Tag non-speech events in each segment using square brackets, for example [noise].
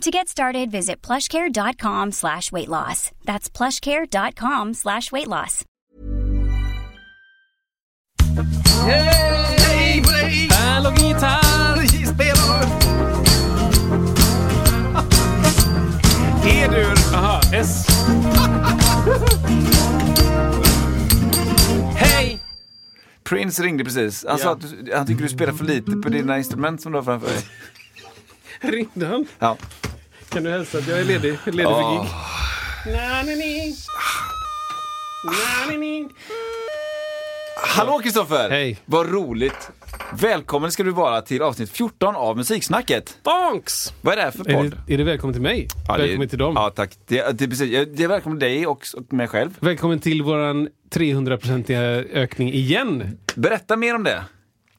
To get started, visit plushcare.com slash weight loss. That's plushcare.com slash weight loss. Hej, play! Hallå gitarr! Spelar E-dur. Aha, S. Hej! Prince ringde precis. Han sa Ja. att du, han tycker du spelar för lite på dina instrument som du har framför dig. Ringde han? Ja. Kan du hälsa att jag är ledig, ledig för gig? Na-ni-ni. Na-ni-ni. Hallå Kristoffer! Hej. Vad roligt! Välkommen ska du vara till avsnitt 14 av Musiksnacket. Bonks! Vad är det här för Är podd? det, är det välkommen till mig? Ja, det är- välkommen till dem. Ja, tack. Det, det är precis. Det är välkommen till dig och, och mig själv. Välkommen till våran 300-procentiga ökning igen. Berätta mer om det.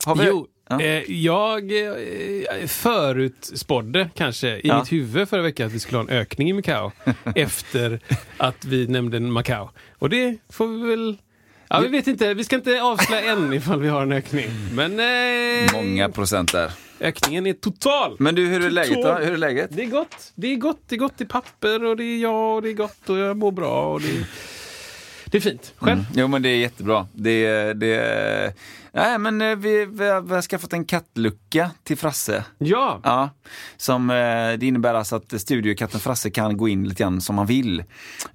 Har vi... Jo, Ja. eh, jag eh, förutspådde kanske i Ja. mitt huvud förra veckan att vi skulle ha en ökning i Macao [laughs] efter att vi nämnde Macao. Och det får vi väl... Ja, vi vet inte. Vi ska inte avslöja än [laughs] ifall vi har en ökning. Men eh, Många procent där. ökningen är total. Men du, hur är läget då? Hur är läget? Det är gott. Det är gott. Det är gott i papper och det är jag och det är gott och jag mår bra. Och det, är, det är fint. Själv? Jo men det är jättebra. Det, det, nej men eh, vi, vi, har, vi har skaffat en kattlucka till Frasse. Ja. Ja, som, eh, det innebär alltså att studiokatten Frasse kan gå in lite grann som han vill.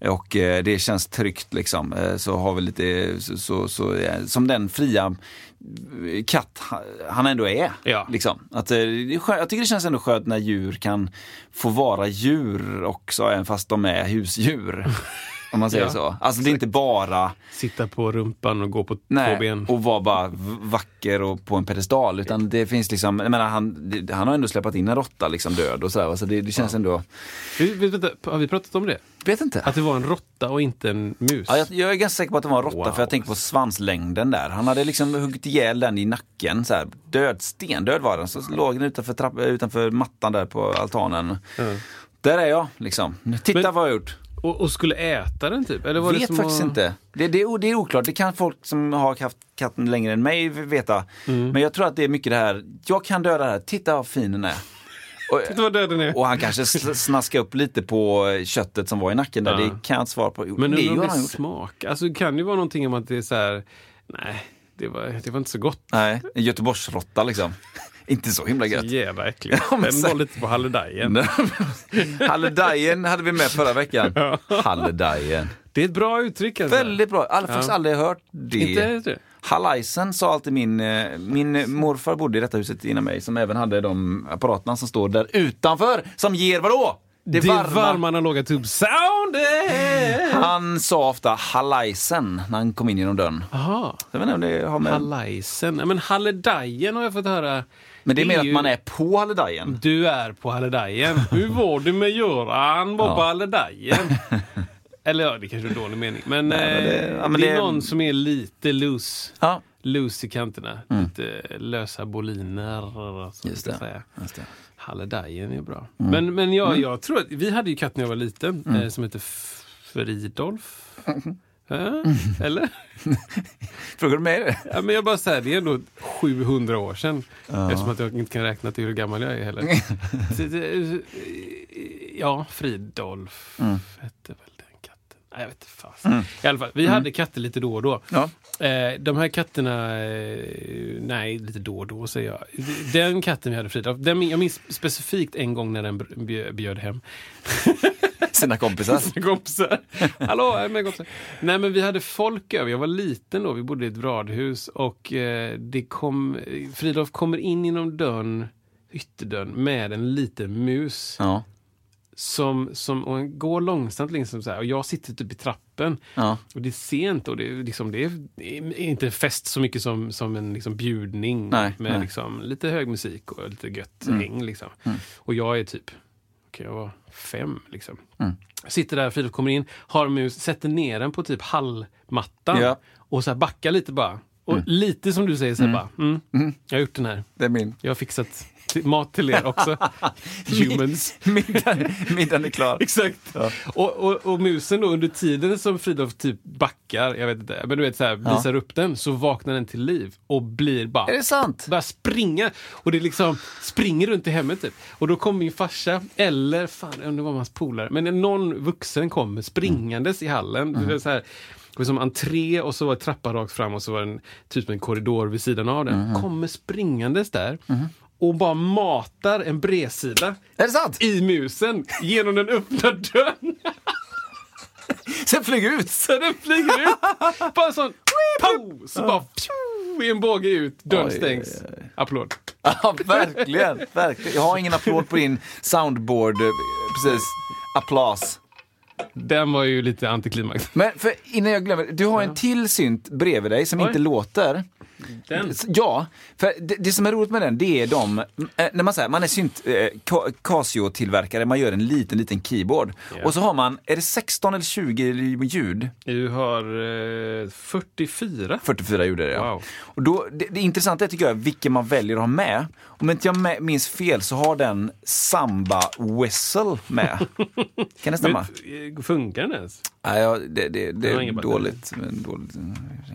Och eh, det känns tryggt liksom. Så har vi lite, så, så, så, som den fria katt ha- han ändå är. Ja. Liksom. Att, jag tycker det känns ändå skönt när djur kan få vara djur också, även fast de är husdjur. [laughs] Om man säger Ja, så. Alltså det är inte bara Sitta på rumpan och gå på två Nej, ben. och vara bara vacker och på en pedestal. Utan det finns liksom, jag menar, han, han har ändå släppt in en råtta liksom död och sådär. Så det, det känns ändå, Vi- vi- vänta, Har vi pratat om det? vet inte. Att det var en råtta och inte en mus? Ja, jag, jag är ganska säker på att det var en råtta Wow. för jag tänker på svanslängden där. Han hade liksom huggit ihjäl den i nacken. Så här. Död, stendöd var den. Så låg den utanför, trapp, utanför mattan där på altanen. Där är jag liksom. Titta Men- vad jag har gjort. Och, och skulle äta den typ? Eller var det vet som faktiskt att- inte. Det, det, är, det är oklart. Det kan folk som har haft katten längre än mig veta. Mm. Men jag tror att det är mycket det här, jag kan döda det här, titta vad fin den är. [laughs] Och, Titta vad döden är. och han kanske snaskade upp lite på köttet som var i nacken där. Ja. Det kan jag inte svara på. Jo, Men det det är gjort. smak? Alltså det kan ju vara någonting om att det är så här, nej, det var, det var inte så gott. Nej, en Göteborgsråtta liksom. [laughs] inte så himla gött. Jävla äckligt. [laughs] Ja, men Den var lite på halledajen. Halledajen hade vi med förra veckan. [laughs] Halledajen. Det är ett bra uttryck alltså. Väldigt bra. Jag har faktiskt aldrig hört det. Inte det? Hallajsen sa alltid min, eh, min morfar bodde i detta huset innan mig som även hade de apparaterna som står där utanför som ger vadå? Det, varma, analoga tubsoundet! Han sa ofta hallajsen när han kom in genom dörren. Jaha. Jag vet inte om det har med... Hallajsen. Ja, Men halledajen har jag fått höra. Men det är mer att ju- man är på halledajen. Du är på halledajen. Hur var det med Göran? Var Ja. på halledajen. [laughs] Eller ja, det kanske är en dålig mening. Men, Nej, men eh, det- det, ja, men är det- någon som är lite loose. Ja, Loose i kanterna. Lite lösa boliner. Just det. Säga. Just det. Halledajen är bra. Men, men jag, jag tror att vi hade ju katt när jag var liten eh, som hette Fridolf. [laughs] Ja, Eller? [laughs] Frågar du mig det? Ja, men jag bara säger det är ändå 700 år sedan. Eftersom att jag inte kan räkna till hur gammal jag är heller. [laughs] Ja, Fridolf hette väl den katten. Nej, jag vet inte fast. I alla fall, vi hade katter lite då och då. Ja. Eh, de här katterna, eh, nej, lite då och då säger jag. Den katten vi hade, Fridolf, den, jag minns specifikt en gång när den bj- bjöd hem [laughs] [laughs] Sina kompisar. sina kompisar. Hallå, jag är med kompisar. Nej men vi hade folk över, jag var liten då, vi bodde i ett radhus och eh, det kom, Fridolf kommer in genom dörren, ytterdörren med en liten mus Ja. som, som och går långsamt liksom så här, och jag sitter typ i trappen Ja. och det är sent och det är, liksom, det är det är inte fest så mycket som, som en liksom bjudning Nej, med nej. Mm. Liksom, lite hög musik och lite gött häng. Liksom. Och jag är typ, okej jag var fem liksom. Sitter där, Fridolf kommer in, har mus, sätter ner den på typ hallmattan Ja. och så backar lite bara. Och lite som du säger, så här bara, mm, jag har gjort den här. Det är min. Jag har fixat mat till er också. [laughs] Humans. [laughs] Middagen, middagen är klar. [laughs] Exakt. Och, och, och musen då under tiden som Fridolf typ backar, jag vet inte, men du vet så här, Ja. visar upp den så vaknar den till liv och blir bara Är det sant? börjar springa. Och det liksom springer runt i hemmet typ. Och då kommer min farsa, eller fan om det var hans polare, men någon vuxen kommer springandes i hallen. Det var så här, det var som entré och så var det trappa rakt fram och så var det en, typ en korridor vid sidan av den. Kommer springandes där och bara matar en bredsida det i musen genom den öppna dörren. [laughs] Sen flyger ut. Så den flyger ut. Bara sån, pow, så bara pju, i en båge ut, dörren stängs. Applåd. Ja, verkligen, verkligen. Jag har ingen applåd på din soundboard. Precis. Applaus. Den var ju lite antiklimax. Men för innan jag glömmer, du har en till synt bredvid dig som Oj. inte låter. Den. Ja, för det, det som är roligt med den, det är de, eh, när man säger man är synt eh, Ca- Casio-tillverkare, man gör en liten, liten keyboard. Ja. Och så har man, är det 16 eller 20 ljud? Du har eh, 44. 44 ljud är det ja. Wow. Och då, det, det intressanta är tycker jag vilken man väljer att ha med. Om inte jag minns fel så har den Samba Whistle med. [laughs] Kan det stämma? Men, eh, funkar den ens? Nej, ja, det, det, det är dåligt. dåligt.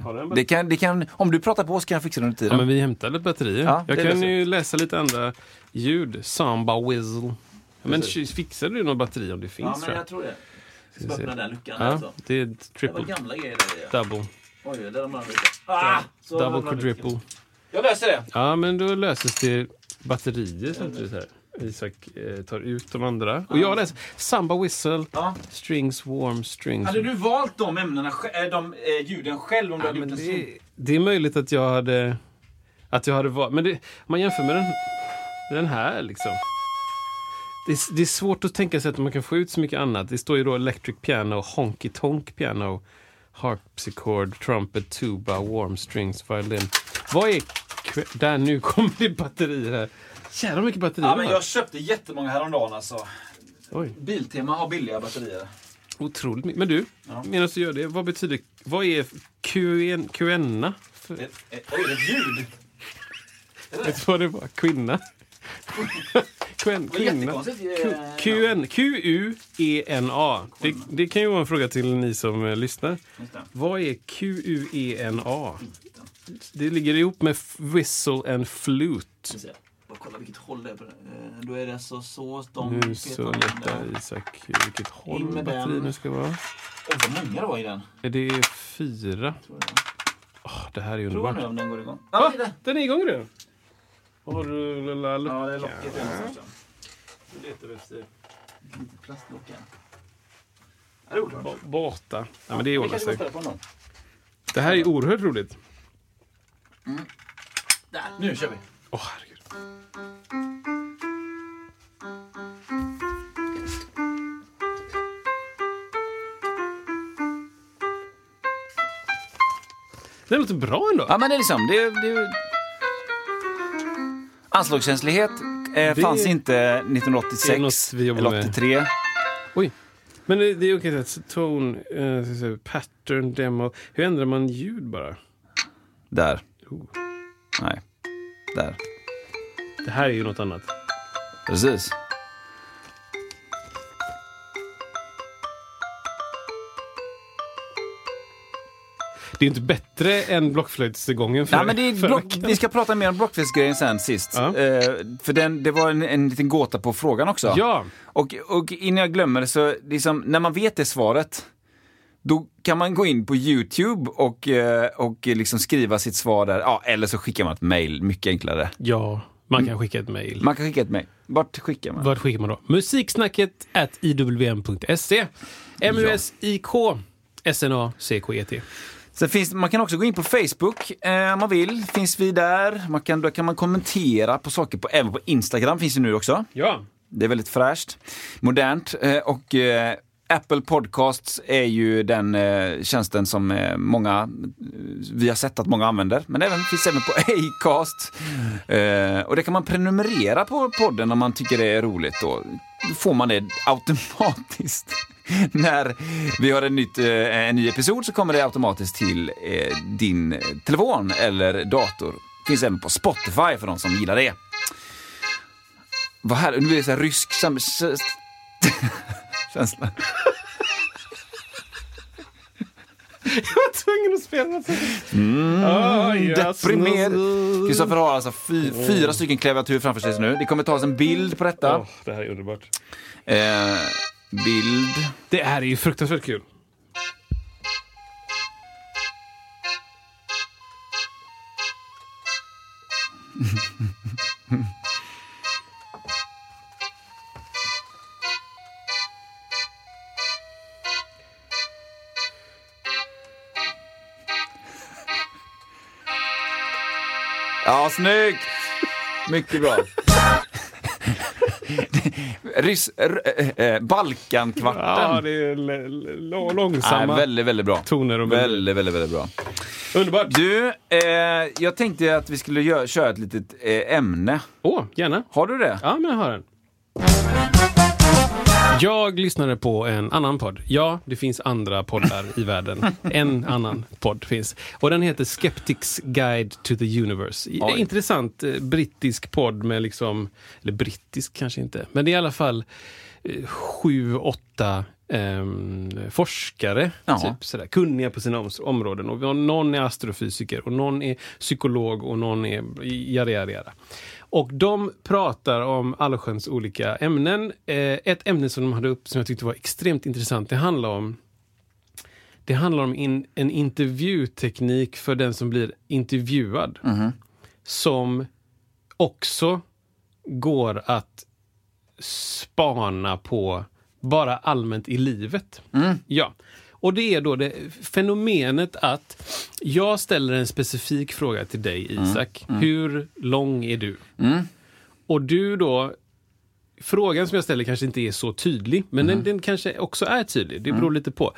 Den Det kan, det kan, om du pratar på så kan jag fixa det under Ja, tiden. men vi hämtar lite batterier. Ja, jag det kan ju läsa lite andra ljud. Samba whistle. Men fixar du något batteri om det finns? tror jag. tror det. Ska se. den luckan Ja, det är triple, gamla grejer. double, Oj, det är ah, double quadruple. Jag löser det. Ja, men då löses det batterier samtidigt här. Isak eh, tar ut de andra. Och jag läser Samba whistle, Ja. strings, warm strings. Hade du valt de ämnena, äh, de eh, ljuden själv om du Ja, hade men gjort en det? Det är möjligt att jag hade... Att jag hade valt... Men det, om man jämför med den, den här liksom. Det är, det är svårt att tänka sig att man kan få ut så mycket annat. Det står ju då electric piano, honky tonk piano, harpsichord, trumpet, tuba, warm strings, violin. Vad är... Där, nu kommer det batterier här. Jävlar mycket batterier Ja, men jag köpte jättemånga häromdagen alltså. Oj, Biltema har billiga batterier. Otroligt. Men du, Ja. medan du gör det, vad betyder... Vad är QN, QNA? För, Ett, ett, oj, ett ljud! vet du vad det var? Kvinna? [laughs] Det var kvinna. jättekonstigt. Q- eh, Q-U-E-N-A. Det, det kan ju vara en fråga till ni som eh, lyssnar. Det. Vad är Q-U-E-N-A? Det ligger ihop med whistle and flute. Bara kolla vilket håll det är på det. Eh, Då är det alltså så, de Nu så letar. Isak vilket håll In med batteriet den. nu ska vara. Oj, vad många det var i den. Är det fyra? Tror jag. Åh, det här är Prova underbart. nu om den går igång. Ja, det. Den är igång redan? Har du lilla luckan? Ja, det är locket. Ja. Det letar vi efter. Plastlock här. Ja, det är oklart. Ba- Bata. Ja, men det Vi ordnar sig. den. Det här är oerhört roligt. Där, nu kör vi. Åh, herregud. Det låter bra ändå. Ja, men det är liksom, det, det Anslagskänslighet eh, Det- fanns inte Det är 1986 något vi jobbar eller med. 83. Oj. Men det, det är okej. att Tone, eh, pattern, demo. Hur ändrar man ljud bara? Där. Oh. Nej. Där. Det här är ju något annat. Precis. Det är inte bättre än blockflöjtsgången för, Ja, men det är förra block, vi ska prata mer om blockflöjtsgrejen sen sist. Ja. Eh, för den, det var en, en liten gåta på frågan också. Ja, Och, och innan jag glömmer det så, liksom, när man vet det svaret, då kan man gå in på YouTube och, eh, och liksom skriva sitt svar där. Ja, eller så skickar man ett mail, mycket enklare. ja, man kan skicka ett mejl. Man kan skicka ett mail. Vart skickar man? Vart skickar man då? Musiksnacket at iwm.se. M-U-S-I-K S-N-A-C-K-E-T. Sen finns, man kan också gå in på Facebook eh, om man vill. Finns vi där. Man kan, då kan man kommentera på saker, på, även på Instagram finns det nu också. Ja. Det är väldigt fräscht, modernt eh, och eh, Apple Podcasts är ju den eh, tjänsten som eh, många, eh, vi har sett att många använder, men även finns även på [laughs] Acast. Eh, och det kan man prenumerera på podden om man tycker det är roligt då. Då får man det automatiskt. [laughs] när vi har en, nytt, eh, en ny episod så kommer det automatiskt till eh, din telefon eller dator. Finns även på Spotify för de som gillar det. Vad här, nu blir det så här rysk [laughs] sam- s- känsla. [laughs] Jag var tvungen att spela sånt. Ah, yes. Deprimerad. Kristoffer har alltså fy, fyra stycken klaviatur framför sig nu. Det kommer tas en bild på detta. Åh, det här är underbart. Eh, bild. Det här är ju fruktansvärt kul. [laughs] Ja, snyggt! Mycket bra. [laughs] Rys, r, eh, eh, Balkankvarten. Ja, det är långsamma Nej, väldigt, väldigt bra. toner och melodier. Väldigt, väldigt, väldigt bra. Underbart! Du, eh, jag tänkte att vi skulle köra ett litet eh, ämne. Åh, gärna. Har du det? Ja, men jag har den. Jag lyssnade på en annan podd. Ja, det finns andra poddar i världen. En annan podd finns. Och den heter Skeptics Guide to the Universe. Oj. Intressant eh, brittisk podd med liksom, eller brittisk kanske inte, men det är i alla fall eh, sju, åtta ehm, forskare, typ sådär, kunniga på sina om- områden. Och någon är astrofysiker och någon är psykolog och någon är jada, jada, jada. Och de pratar om allsköns olika ämnen. Eh, ett ämne som de hade upp som jag tyckte var extremt intressant, det handlar om det handlar om in, en intervjuteknik för den som blir intervjuad. Som också går att spana på bara allmänt i livet. Ja. Och det är då det fenomenet att jag ställer en specifik fråga till dig Isak. Hur lång är du? Och du då Frågan som jag ställer kanske inte är så tydlig, men den, den kanske också är tydlig. Det beror lite på.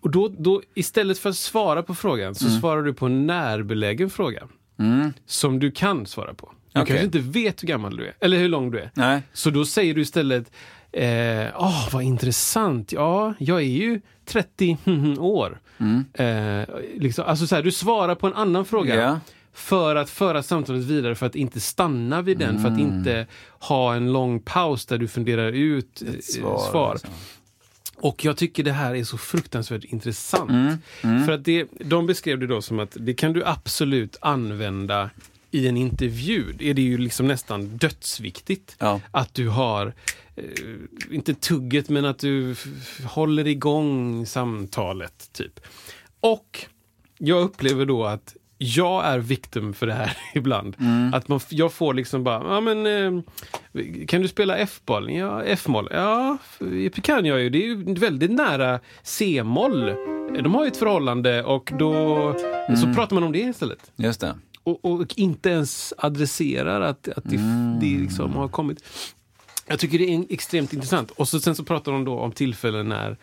Och då, då, istället för att svara på frågan så svarar du på en närbelägen fråga. Som du kan svara på. Du Okej. kanske inte vet hur gammal du är, eller hur lång du är. Nej. Så då säger du istället, eh, åh vad intressant, ja, jag är ju 30 [laughs] år. Eh, liksom, alltså så här, du svarar på en annan fråga. Ja. För att föra samtalet vidare, för att inte stanna vid den, för att inte ha en lång paus där du funderar ut eh, Svar, svar. liksom. Och jag tycker det här är så fruktansvärt intressant. För att det, de beskrev det då som att det kan du absolut använda i en intervju. Är det ju liksom nästan dödsviktigt. Ja. Att du har, eh, inte tugget, men att du håller igång samtalet. typ. Och jag upplever då att jag är victim för det här [laughs] ibland. Att man, jag får liksom bara, ja men eh, kan du spela F-boll? Ja, F-moll. Ja, det kan jag ju. Det är ju väldigt nära C-moll. De har ju ett förhållande och då så pratar man om det istället. Just det. Och, och inte ens adresserar att, att det, det liksom har kommit. Jag tycker det är extremt intressant. Och så, sen så pratar de då om tillfällen när,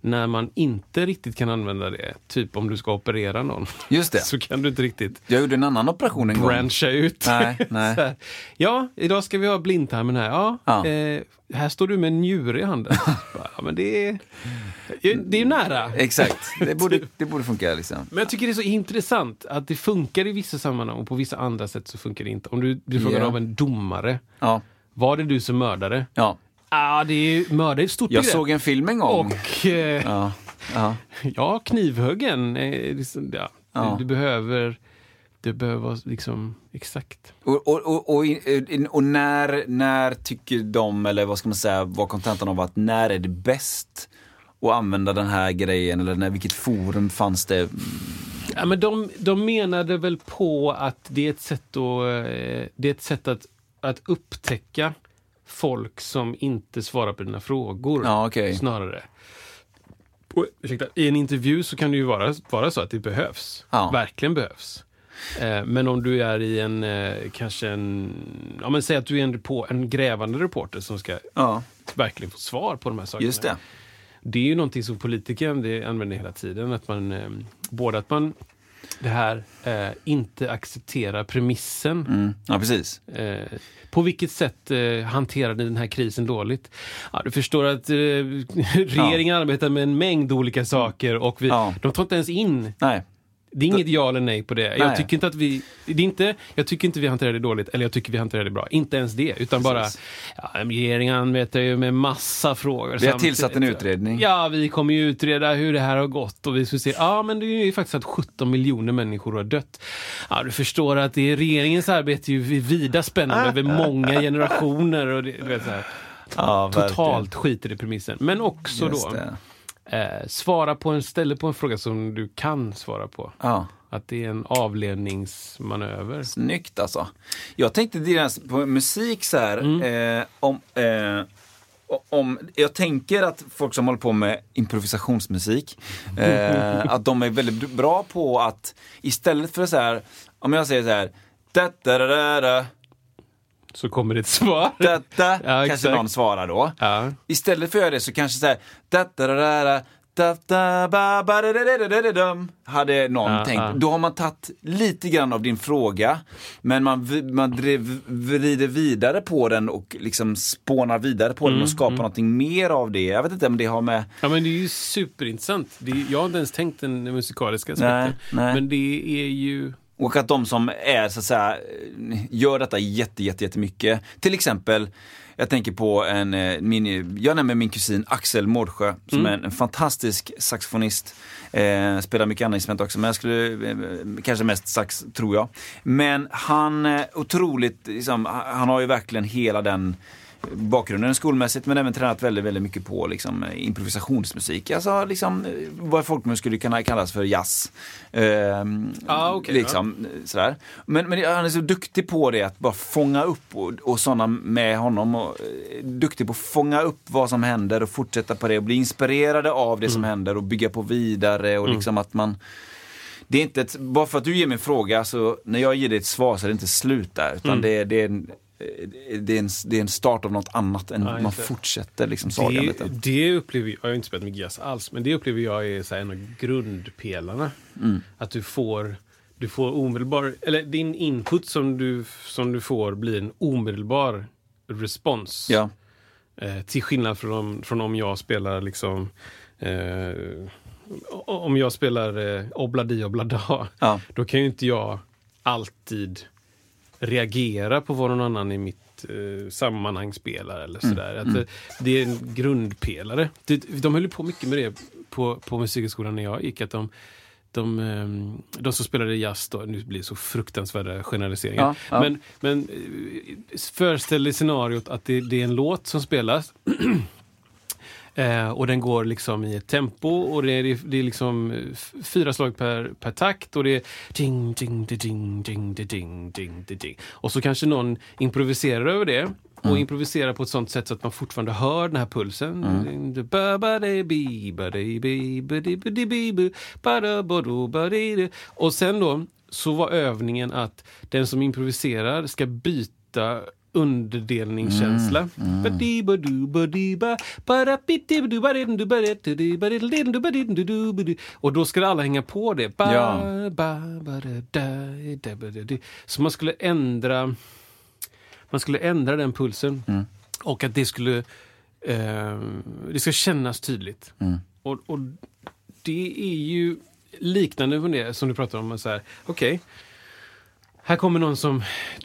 när man inte riktigt kan använda det. Typ om du ska operera någon. Just det. [laughs] Så kan du inte riktigt Jag gjorde en annan operation en gång. branscha ut. Nej, [laughs] nej. Ja, idag ska vi ha blindtarmen här. Ja, Ja. Eh, här står du med en njure i handen. [laughs] ja, men det är, det är ju nära. Exakt. Det borde, det borde funka liksom. Men jag tycker det är så intressant att det funkar i vissa sammanhang och på vissa andra sätt så funkar det inte. Om du, du frågar Ja. av en domare, Ja. var det du som mördade? ja. Ja, ah, det är mördare är ett stort Jag begrepp. såg en film en gång. Och eh, ja. Ja. [laughs] Ja. knivhuggen. Eh, liksom, ja. Ja. Du, du behöver, det behöver vara liksom exakt. Och, och, och, och när, när tycker de, eller vad ska man säga, vad kontentan av att när är det bäst att använda den här grejen? Eller när, vilket forum fanns det? Ja, men de, de menade väl på att det är ett sätt, att, eh, det är ett sätt att, att upptäcka folk som inte svarar på dina frågor. Ja, okej. Snarare. Och, ursäkta, I en intervju så kan det ju vara, vara så att det behövs. Ja. Verkligen behövs. Eh, men om du är i en, eh, kanske en, ja men säg att du är en, repo- en grävande reporter som ska Ja, verkligen få svar på de här sakerna. just det. Det är ju någonting som politiker använder hela tiden. Att man, eh, både att man det här eh, inte accepterar premissen. Mm. Ja, precis. Eh, på vilket sätt eh, hanterar ni den här krisen dåligt? Ja, du förstår att eh, [laughs] regeringen arbetar med en mängd olika saker och vi, Ja. de tar inte ens in Nej. Det är inget ja eller nej på det. Jag Nej. tycker inte att vi, det är inte, jag tycker inte vi hanterar det dåligt, eller jag tycker vi hanterar det bra. Inte ens det, utan Precis. bara, ja, regeringen arbetar ju med massa frågor. Vi har tillsatt en utredning. Ja, vi kommer ju utreda hur det här har gått och vi ska se, ja men det är ju faktiskt att 17 miljoner människor har dött. Ja, du förstår att det är regeringens arbete är ju vida spännande över många generationer och det, du vet, så här, Ja, totalt skiter i premissen. Men också Just då, det. Eh, svara på en, ställe på en fråga som du kan svara på. Ja. Att det är en avledningsmanöver. Snyggt alltså. Jag tänkte direkt på musik så här. Mm. Eh, om, eh, om, jag tänker att folk som håller på med improvisationsmusik, eh, [laughs] att de är väldigt bra på att istället för så här, om jag säger så här, da, da, da, da, Så kommer det ett svar. da, da, kanske exakt. någon svarar då. Ja. Istället för att göra det så kanske så här, da, dum, hade någon Ja, tänkt. ja. Då har man tagit lite grann av din fråga, men man, man drev, vrider vidare på den och liksom spånar vidare på Mm, den och skapar någonting mer av det. Jag vet inte om det har med... ja, men det är ju superintressant. Det är, jag har inte ens tänkt den musikaliska aspekten. Men det är ju... Och att de som är så att säga, gör detta jätte, jätte, jättemycket. Till exempel, jag tänker på en, eh, min, jag nämner min kusin Axel Mårdsjö som är en, en fantastisk saxofonist. Eh, spelar mycket andra instrument också, men jag skulle, eh, kanske mest sax tror jag. Men han, eh, otroligt, liksom, han har ju verkligen hela den bakgrunden skolmässigt men även tränat väldigt, väldigt mycket på liksom, eh, improvisationsmusik. Alltså liksom, eh, vad folk skulle kunna kallas för jazz. Ehm, Ah, okej, liksom, eh, sådär. Men, men han är så duktig på det, att bara fånga upp och, och sådana med honom. Och, duktig på att fånga upp vad som händer och fortsätta på det och bli inspirerade av det som händer och bygga på vidare och liksom att man det är inte ett, bara för att du ger mig en fråga, så när jag ger dig ett svar så är det inte slut där. Utan det, är, det, är en, det, är en, det är en start av något annat. Ja, just man fortsätter liksom sagan lite. det upplever jag, jag har inte spelat mycket jazz alls, men det upplever jag är så här en av grundpelarna. Mm. Att du får, du får omedelbar, eller din input som du, som du får blir en omedelbar respons. Ja, Eh, till skillnad från om, från om jag spelar liksom eh, om jag spelar eh, obladi oblada, ja, då kan ju inte jag alltid reagera på vad någon annan i mitt eh, sammanhang spelar eller sådär. Att det, det är en grundpelare. Det, de höll på mycket med det på, på musikhögskolan när jag gick. Att de, de, ehm, de som spelade jazz då, nu blir det så fruktansvärda generaliseringar. Ja, ja. Men, men eh, föreställ dig scenariot att det, det är en låt som spelas. Eh, och den går liksom i ett tempo och det är, det är liksom eh, fyra slag per, per takt och det är ding, ding, ding, ding, ding, ding, ding, ding. Och så kanske någon improviserar över det och mm. improvisera på ett sånt sätt så att man fortfarande hör den här pulsen. Mm. Och sen då så var övningen att den som improviserar ska byta underdelningskänsla. Mm. Och då skulle alla hänga på det. Så man skulle ändra man skulle ändra den pulsen mm. och att det skulle eh, det ska kännas tydligt. Och, och, det är ju liknande som det som du pratar om. Okej, okay, här, kommer någon som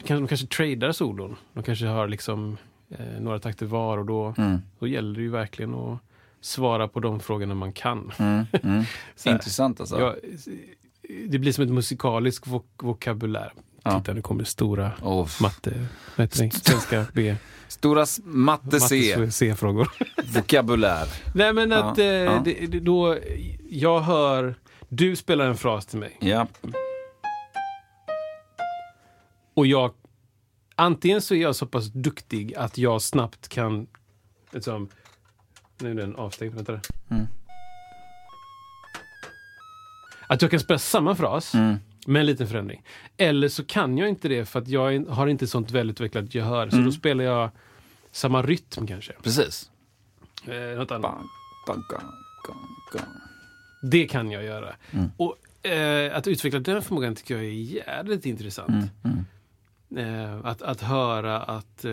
de kanske tradar solon. De kanske har liksom eh, några takter var och då, då gäller det ju verkligen att svara på de frågorna man kan. mm, mm. [laughs] Intressant alltså. Ja, det blir som ett musikalisk vok vokabulär. Ja. Titta, nu kommer det stora Oh. matte, det? Svenska B. [laughs] Stora matte C, C-frågor. [laughs] vokabulär. Nej men att Ja, eh, ja. Det, då, jag hör, du spelar en fras till mig Ja, och jag, antingen så är jag så pass duktig att jag snabbt kan, liksom, nu är den avstängd, vänta. Mm. Att jag kan spela samma fras Mm. med en liten förändring. Eller så kan jag inte det för att jag har inte sånt välutvecklat gehör. Så Mm. då spelar jag samma rytm kanske. precis. Eh, något annat. Det kan jag göra. Mm. Och eh, att utveckla den förmågan tycker jag är jävligt intressant. Mm, mm. Eh, att, att höra att, eh,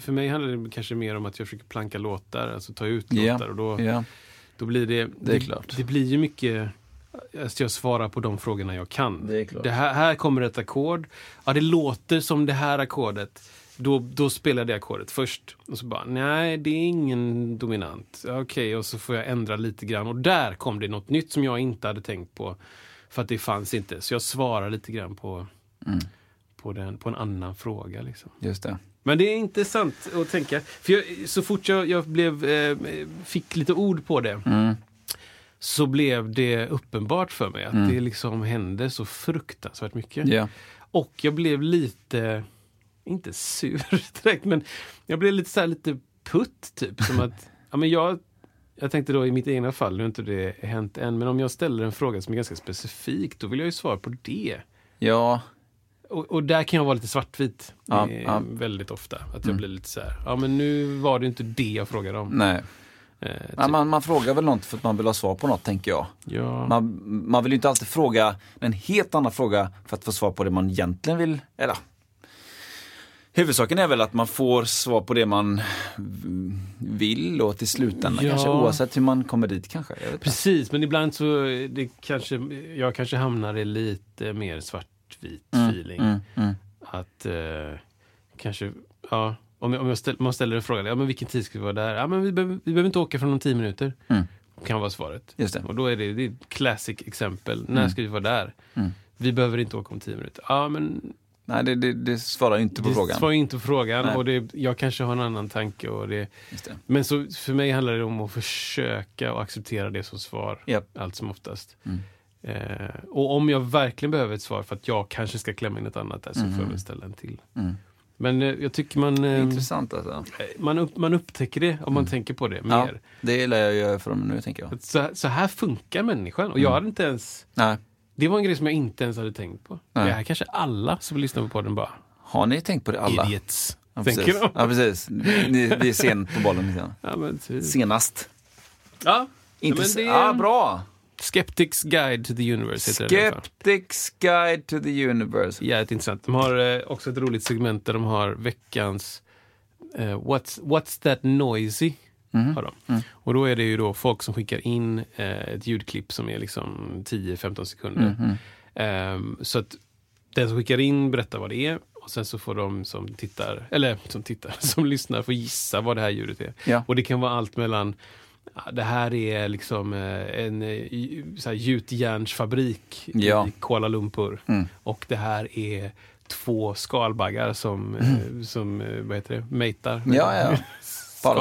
för, mig handlar det kanske mer om att jag försöker planka låtar, alltså ta ut Ja, låtar. Och då, Ja, då blir det, Det klart. Det blir ju mycket, att jag svarar på de frågorna jag kan. det. Det här, här kommer ett ackord. Ja, det låter som det här ackordet. Då, då spelar jag det ackordet först. Och så bara, nej, det är ingen dominant. Okej, och så får jag ändra lite grann. Och där kom det något nytt som jag inte hade tänkt på. För att det fanns inte. Så jag svarar lite grann på, Mm. På, den, på en annan fråga. Liksom. Just det. Men det är intressant att tänka. För jag, så fort jag, jag blev, eh, fick lite ord på det Mm. så blev det uppenbart för mig att Mm. det liksom hände så fruktansvärt mycket. Ja. Och jag blev lite, inte sur [laughs] direkt, men jag blev lite så här, lite putt typ. Som att, [laughs] ja men jag, jag tänkte då i mitt egna fall, nu har inte det hänt än, men om jag ställer en fråga som är ganska specifik, då vill jag ju svara på det. Ja, Och, och där kan jag vara lite svartvit Ja, eh, ja. väldigt ofta. Att jag Mm. blir lite så här, ja men nu var det inte det jag frågade om. nej. Eh, Ja, man, man frågar väl något för att man vill ha svar på något, tänker jag. ja. Man, man vill ju inte alltid fråga en helt annan fråga för att få svar på det man egentligen vill. Eller, huvudsaken är väl att man får svar på det man vill och till slutändan Ja. kanske oavsett hur man kommer dit kanske. Precis, men ibland så det kanske, jag kanske hamnar i lite mer svartvit Mm, feeling. Mm, mm. Att eh, kanske, ja, om, jag, om jag ställ, man ställer en fråga, ja men vilken tid ska vi vara där? Ja men vi behöver, vi behöver inte åka från om tio minuter. Mm. Kan vara svaret. Det. Och då är det, det är ett classic exempel. När Mm. ska vi vara där? Mm. Vi behöver inte åka om tio minuter. Ja men Nej, det, det, det svarar inte på det frågan. svarar ju inte på frågan. Nej. Och det, jag kanske har en annan tanke. Och det, det. men så, för mig handlar det om att försöka och acceptera det som svar. Japp. Allt som oftast. Mm. Eh, och om jag verkligen behöver ett svar för att jag kanske ska klämma in ett annat där så får jag Mm. väl ställa en till. Mm. Men eh, jag tycker man, eh, Intressant alltså. man, upp, man upptäcker det om man Mm. tänker på det Ja. mer. Det gillar jag ju från nu, tänker jag. Så, så här funkar människan. Och jag Mm. hade inte ens... Nej. Det var en grej som jag inte ens hade tänkt på. Nej. Det här kanske alla som lyssnar på podden bara... Har ni tänkt på det alla? Idiots. Ja, tänker precis. de. Ja, precis. Ni, vi är sent på bollen. Liksom. Ja, typ. Senast. ja. Intress- men det- Ja, bra! Skeptics Guide to the Universe heter det. Skeptics Guide to the Universe. Jävligt intressant. De har eh, också ett roligt segment där de har veckans eh, what's, what's that noisy? Mhm. Har de. Mm. Och då är det ju då folk som skickar in eh, ett ljudklipp som är liksom 10-15 sekunder. Ehm, så att den som skickar in berättar vad det är och sen så får de som tittar, eller som tittar, [laughs] som lyssnar få gissa vad det här ljudet är. Ja. Och det kan vara allt mellan ja, det här är liksom eh, en eh, gjutjärnsfabrik Ja. i Kuala Lumpur. Mm. Och det här är två skalbaggar som, eh, som eh, vad heter det, mejtar. Ja, ja. [laughs]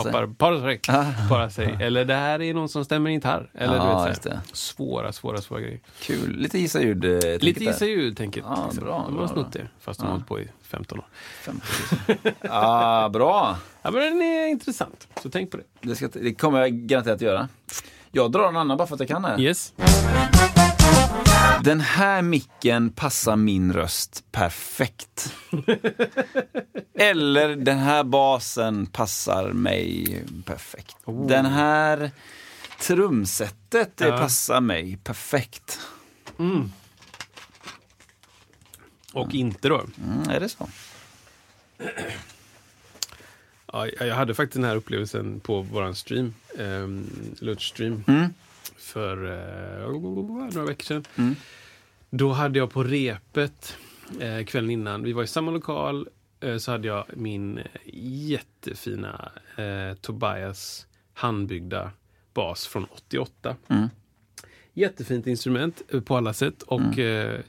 Skapar, para sig. Ah. Para sig. Eller det här är någon som stämmer en gitarr. Eller Ja, du vet, så svåra, svåra, svåra grejer. Kul. Lite gissa ljud. eh, tänket Lite gissa ljud-tänket. Ja, liksom. bra, de har snott det, fast de Ja. har hållit på i 15 år. 50 000. ah, bra! Ja, men den är intressant, så tänk på det. Det, ska, det kommer jag garanterat göra. Jag drar en annan bara för att jag kan det. Yes. Den här micken passar min röst perfekt. [laughs] Eller den här basen passar mig perfekt. Oh. Den här trumsetet det Ja. passar mig perfekt. Mm. Och inte då. Mm, är det så? Ja, jag hade faktiskt den här upplevelsen på våran stream, um, lunchstream, Mm. För eh, några veckor sedan. Mm. Då hade jag på repet eh, kvällen innan, vi var i samma lokal, eh, så hade jag min eh, jättefina eh, Tobias handbyggda bas från 88. Mm. Jättefint instrument eh, på alla sätt och eh,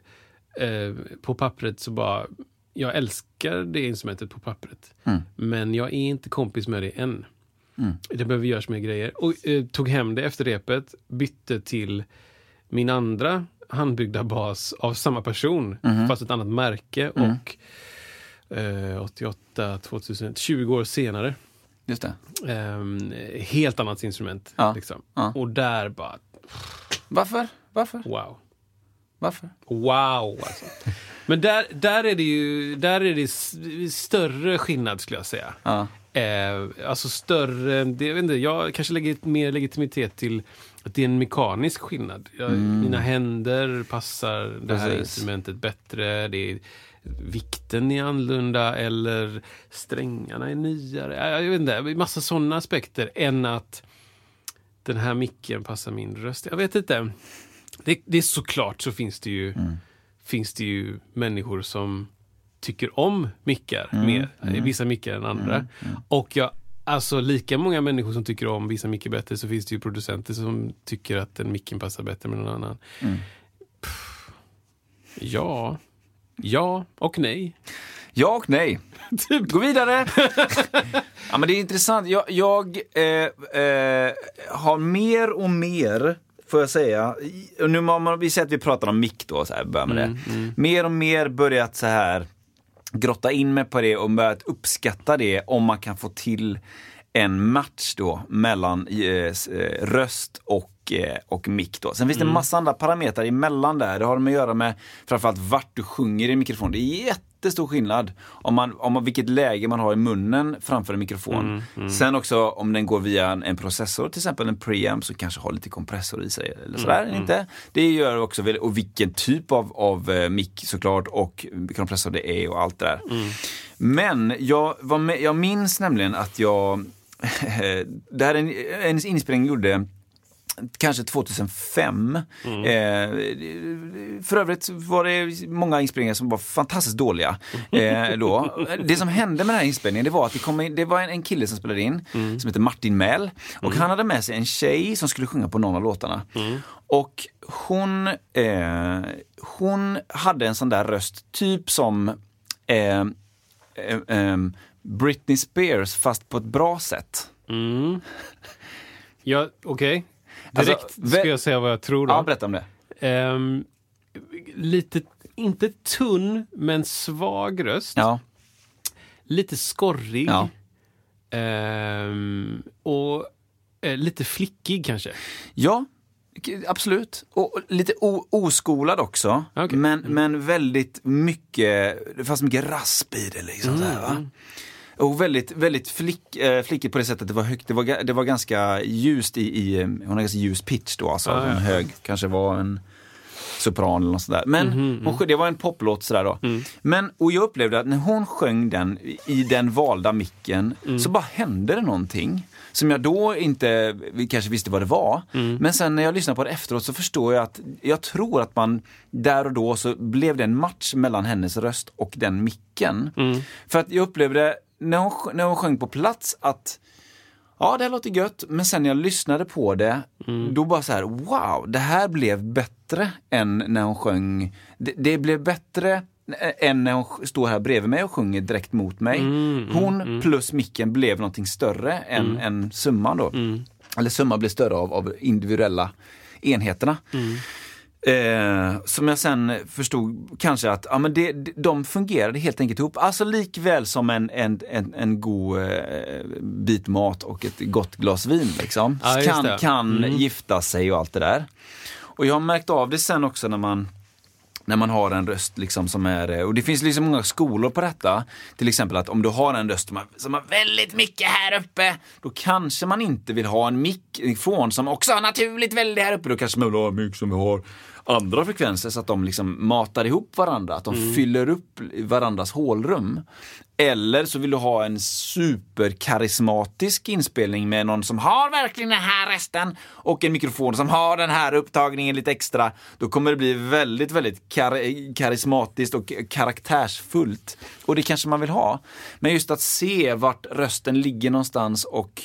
på pappret så bara, jag älskar det instrumentet på pappret. Mm. Men jag är inte kompis med det än. Mm. Det behöver göras mer grejer. Och eh, tog hem det efter repet, bytte till min andra handbyggda bas av samma person, Mhm. fast ett annat märke. Mm. Och eh, 88, 2000, 20 år senare. Just det. ehm, helt annat instrument. Ja. Liksom. Ja. Och där bara, Varför? Varför? wow. Varför? Wow alltså. Men där, där är det ju där är det större skillnad skulle jag säga. Ja. Eh, alltså större, det, jag vet inte, jag kanske lägger mer legitimitet till att det är en mekanisk skillnad. Jag, Mina händer passar det här Mm. Precis. instrumentet bättre. Det är, vikten är annorlunda eller strängarna är nyare. Jag, jag vet inte, massa sådana aspekter än att den här micken passar min röst. Jag vet inte. Det, det är såklart så finns det ju Mm. finns det ju människor som tycker om mickar Mm. mer, vissa mickar än andra. Och jag, alltså lika många människor som tycker om vissa mickar bättre så finns det ju producenter som tycker att den micken passar bättre med någon annan. Mm. Pff, ja, ja och nej. Ja och nej. [laughs] Typ. Gå vidare! [laughs] ja, men det är intressant. Jag, jag eh, eh, har mer och mer, får jag säga, nu man, vi säger att vi pratar om mick då, så här, börjar med det. Mer och mer börjat så här grotta in mig på det och börjat uppskatta det om man kan få till en match då mellan eh, eh röst och, och mick. Då. Sen finns det en massa andra parametrar emellan där. Det har med att göra med framförallt vart du sjunger i mikrofon. Det är jättestor skillnad om, man, om man, vilket läge man har i munnen framför en mikrofon. Sen också om den går via en, en processor, till exempel en preamp som kanske har lite kompressor i sig. Eller sådär, inte? Det gör också, och vilken typ av, av eh, mick såklart och kompressor det är och allt det där. Men jag, var med, jag minns nämligen att jag, [laughs] det här är en, en inspelning jag gjorde kanske 2005. Eh, för övrigt var det många inspelningar som var fantastiskt dåliga. Eh, då. Det som hände med den här inspelningen det var att det, kom in, det var en, en kille som spelade in som heter Martin Mäl. Och han hade med sig en tjej som skulle sjunga på någon av låtarna. Och hon, eh, hon hade en sån där röst, typ som eh, eh, eh, Britney Spears fast på ett bra sätt. Mm. Ja, okej. Direkt vä- ska jag säga vad jag tror då. Ja, berätta om det. Ehm, lite, inte tunn, men svag röst. Ja. Lite skorrig. Ja. Ehm, och eh, lite flickig kanske. Ja, absolut. Och lite oskolad också. Okej. Men, men väldigt mycket, det fanns mycket rasp i det liksom. Så här, va? Och väldigt, väldigt flick, eh, flickigt på det sättet, det var högt, det var, det var ganska ljust i, i hon har ganska ljus pitch då alltså. Ah, ja. hög, kanske var en sopran eller något sådär. Men Mhm, hon, sj- det var en poplåt sådär då. Mm. Men, och jag upplevde att när hon sjöng den i- i den valda micken Mm. så bara hände det någonting. Som jag då inte kanske visste vad det var. Mm. Men sen när jag lyssnade på det efteråt så förstår jag att jag tror att man där och då så blev det en match mellan hennes röst och den micken. Mm. För att jag upplevde när hon, när hon sjöng på plats att Ja, det här låter gött, men sen när jag lyssnade på det, då bara så här, wow, det här blev bättre än när hon sjöng. Det, det blev bättre än när hon står här bredvid mig och sjunger direkt mot mig. hon plus micken blev någonting större än, än summan då. Eller summan blev större av, av individuella enheterna. Eh, som jag sen förstod kanske att ja, men det, de fungerade helt enkelt ihop. Alltså likväl som en, en, en, en god eh, bit mat och ett gott glas vin. Liksom. Ja, kan det. kan gifta sig och allt det där. Och jag har märkt av det sen också när man när man har en röst liksom som är, eh, och det finns liksom många skolor på detta. Till exempel att om du har en röst som har, som har väldigt mycket här uppe, då kanske man inte vill ha en mikrofon som också har naturligt väldigt här uppe. Då kanske man vill ha en mick som har andra frekvenser så att de liksom matar ihop varandra, att de fyller upp varandras hålrum. Eller så vill du ha en superkarismatisk inspelning med någon som har verkligen den här rösten och en mikrofon som har den här upptagningen lite extra. Då kommer det bli väldigt, väldigt kar- karismatiskt och karaktärsfullt. Och det kanske man vill ha. Men just att se vart rösten ligger någonstans och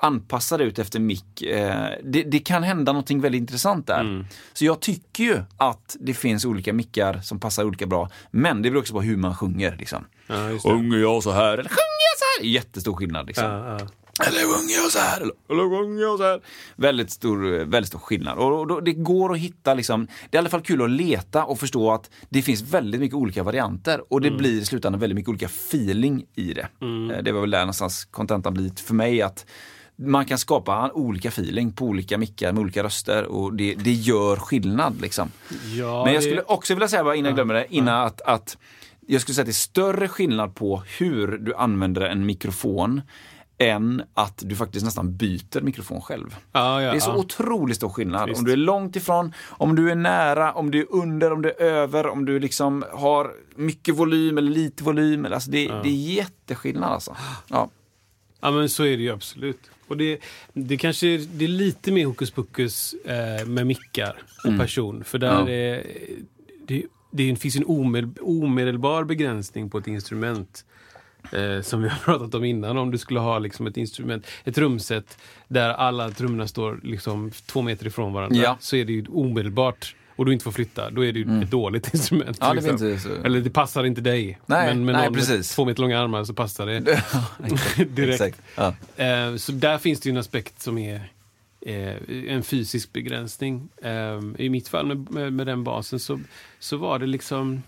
anpassa det ut efter mick. Eh, det, det kan hända någonting väldigt intressant där. Så jag tycker ju att det finns olika mickar som passar olika bra. Men det beror också på hur man sjunger. Liksom. Ja. Sjunger jag så här eller sjunger jag så här? Jättestor skillnad. Liksom. Ja, ja. Eller sjunger jag så här? Eller, eller sjunger jag så här? Väldigt stor, väldigt stor skillnad. Och, och, då- det går att hitta, liksom, det är i alla fall kul att leta och förstå att det finns väldigt mycket olika varianter. Och det blir i slutändan väldigt mycket olika feeling i det. Eh, Det var väl där någonstans kontentan blir för mig att man kan skapa olika feeling på olika mickar med olika röster och det, det gör skillnad. Liksom. Ja, Men jag skulle också vilja säga, bara innan jag glömmer det, innan att, att jag skulle säga att det är större skillnad på hur du använder en mikrofon än att du faktiskt nästan byter mikrofon själv. Ja, ja, Det är så ja. otroligt stor skillnad. Visst. Om du är långt ifrån, om du är nära, om du är under, om du är över, om du liksom har mycket volym eller lite volym. Alltså det, det är jätteskillnad alltså. Ja. Ja men så är det ju absolut. Och det, det kanske är, det är lite mer hokus pokus eh, med mickar och person. För där Ja. är, det, det finns en omedel, omedelbar begränsning på ett instrument. Eh, som vi [laughs] har pratat om innan. Om du skulle ha liksom ett instrument, ett rumset där alla trummorna står liksom två meter ifrån varandra. Ja. Så är det ju omedelbart. Och du inte får flytta. Då är det ju ett dåligt [laughs] instrument. Ja, det liksom. inte så- Eller det passar inte dig. Nej, men med nej, någon med precis. två meter långa armar så passar det. [laughs] [laughs] Direkt. Exakt. Ja. Eh, så där finns det ju en aspekt som är eh, en fysisk begränsning. Eh, I mitt fall med, med, med den basen så, så var det liksom...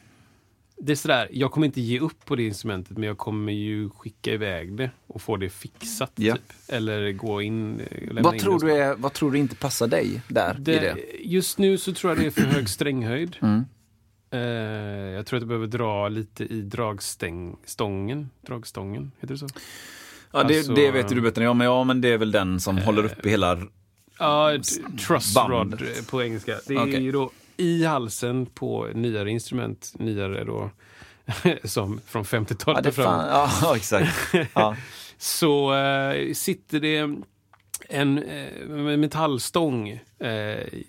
Det är sådär, jag kommer inte ge upp på det instrumentet men jag kommer ju skicka iväg det och få det fixat. Ja. Typ. Eller gå in eh, Vad, in tror du är, vad tror du inte passar dig där? det, i det? Just nu så tror jag det är för hög stränghöjd. Mm. Eh, jag tror att jag behöver dra lite i dragstången. Dragstången, heter det så? Ja, det, Alltså, det vet du bättre än jag, men ja, men det är väl den som håller uppe hela... Ja, t- truss rod på engelska. Det är Okej. ju då i halsen på nyare instrument, nyare då, [laughs] som från Ja, 50-talet det och framåt. fan, ja exakt. [laughs] Ja. Så eh, sitter det en eh, metallstång. Eh,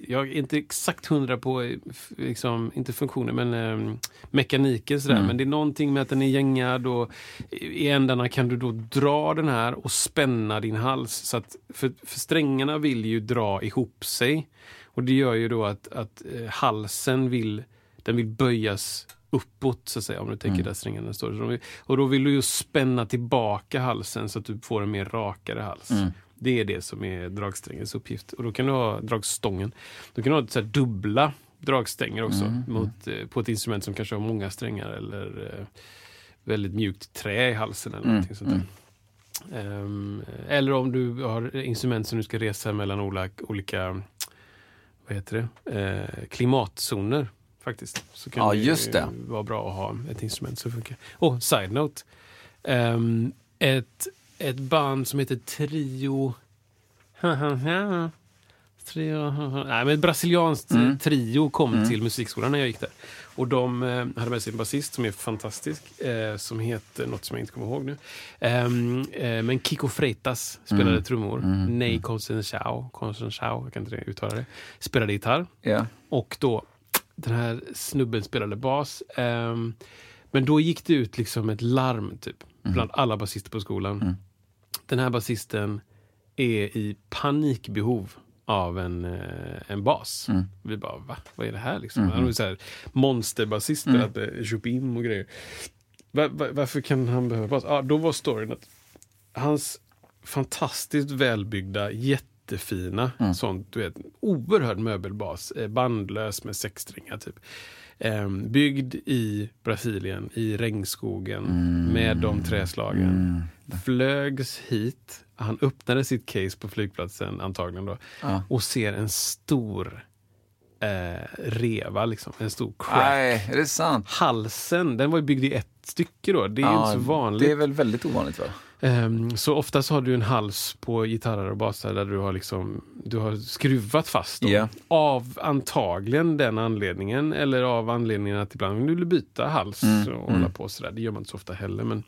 jag är inte exakt hundra på liksom, inte funktionen, men mekaniken. Sådär. Mm. Men det är någonting med att den är gängad och i ändarna kan du då dra den här och spänna din hals. Så att, för, för strängarna vill ju dra ihop sig. Och det gör ju då att, att eh, halsen vill, den vill böjas uppåt, så att säga, om du tänker Mm. där strängarna står. De och då vill du ju spänna tillbaka halsen så att du får en mer rakare hals. Mm. Det är det som är dragsträngens uppgift. Och då kan du ha dragstången. Då kan du ha så här dubbla dragstänger också Mm, mot, eh, på ett instrument som kanske har många strängar eller eh, väldigt mjukt trä i halsen eller Mm, sånt. Ehm, eller om du har instrument som du ska resa mellan olika, olika vad heter det? Eh, klimatzoner faktiskt. Så kan Ja, just det. vara bra att ha ett instrument som funkar. Och side note. Ehm, ett, ett band som heter Trio... [laughs] Trio... Nej, men ett brasilianskt Mm. trio kom till musikskolan när jag gick där. Och de eh, hade med sig en basist som är fantastisk, eh, som heter något som jag inte kommer ihåg nu. Ehm, eh, men Kiko Freitas spelade Mm. trummor. Mm. Ney Consenchao, Consenchao, jag kan inte uttala det, spelade gitarr. Ja. Och då, den här snubben spelade bas. Ehm, men då gick det ut liksom ett larm typ, bland alla basister på skolan. Mm. Den här basisten är i panikbehov av en, eh, en bas. Mm. Vi bara, va? Vad är det här liksom? Han var ju så här monsterbasist, mm. hade Chopin och grejer. Va, va, varför kan han behöva bas? Ja, då var storyn att hans fantastiskt välbyggda, jättefina, sånt, du vet, oerhörd möbelbas, eh, bandlös med sexstringar typ. Ehm, byggd i Brasilien, i regnskogen, med de träslagen. Flögs hit, han öppnade sitt case på flygplatsen antagligen då, Ja. och ser en stor eh, reva, liksom, en stor crack. Nej, är det sant? Halsen, den var ju byggd i ett stycke då. Det är ju Ja, inte så vanligt. Det är väl väldigt ovanligt va? Ehm, så oftast har du en hals på gitarrer och basar där du har, liksom, du har skruvat fast dem. Ja. Av antagligen den anledningen eller av anledningen att ibland vill du byta hals Mm, och hålla på sådär. Det gör man inte så ofta heller. Men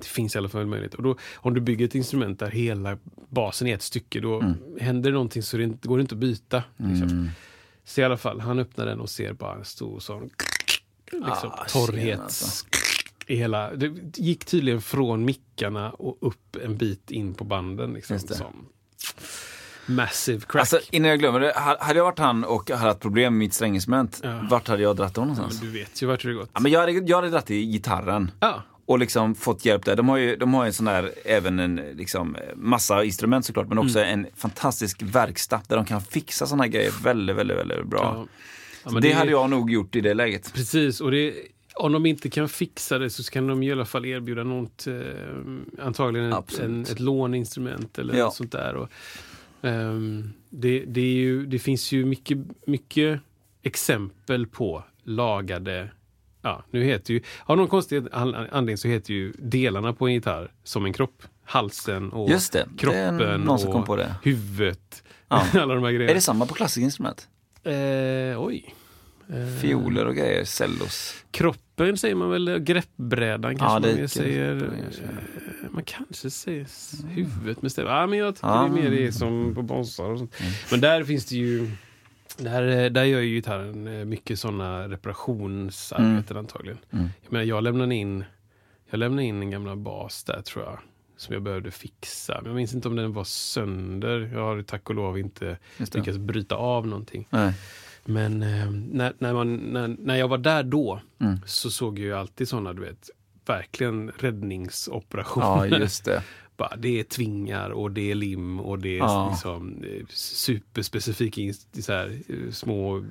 Det finns i alla fall möjlighet. Och då, om du bygger ett instrument där hela basen är ett stycke, då Mm. händer någonting så det inte, går det inte att byta. Liksom. Så i alla fall, han öppnar den och ser bara en stor sån liksom, Ah, torrhet alltså. i hela... Det gick tydligen från mickarna och upp en bit in på banden. Liksom, som massive crack. Alltså innan jag glömmer det, ha- hade jag varit han och hade haft problem med mitt stränginstrument, Ja. vart hade jag dratt ja, någonstans? men du vet ju vart det gått. Ja, men jag, hade, jag hade dratt i gitarren. Ja. Och liksom fått hjälp där. De har ju, de har ju en sån där, även en liksom, massa instrument såklart, men också Mm. en fantastisk verkstad där de kan fixa såna här grejer väldigt, väldigt, väldigt bra. Ja. Ja, men det, hade jag nog gjort i det läget. Precis, och det, om de inte kan fixa det så kan de i alla fall erbjuda något, eh, antagligen ett, en, ett låneinstrument eller Ja. något sånt där. Och, ehm, det, det, ju, det finns ju mycket, mycket exempel på lagade Ja, nu heter ju, av någon konstig an- anledning så heter ju delarna på en gitarr som en kropp. halsen och Just det, det kroppen någon som kom och på det. huvudet. Ja. [laughs] Alla de här grejerna. Är det samma på klassikinstrument? Eh, oj. Eh, Fioler och grejer, cellos. Kroppen säger man väl, greppbrädan kanske Ja, det man mer säger. eh, Man kanske säger huvudet med stämma. Ja, men jag tycker Ja. Mm. det är mer det som på bossar och sånt. Men där finns det ju där, eh, där gör ju gitarren eh, mycket sådana reparationsarbeten antagligen. Mm. Jag, menar, jag lämnade in Jag lämnade in en gamla bas där tror jag. Som jag behövde fixa. Men jag minns inte om den var sönder. Jag har tack och lov inte lyckats bryta av någonting. Nej. Men eh, när, när, man, när, när jag var där då Mm. så såg jag ju alltid sådana, du vet, verkligen räddningsoperationer. Ja, just det. [laughs] Bara, det är tvingar och det är lim och det är Ja. liksom, eh, superspecifika så här, eh, små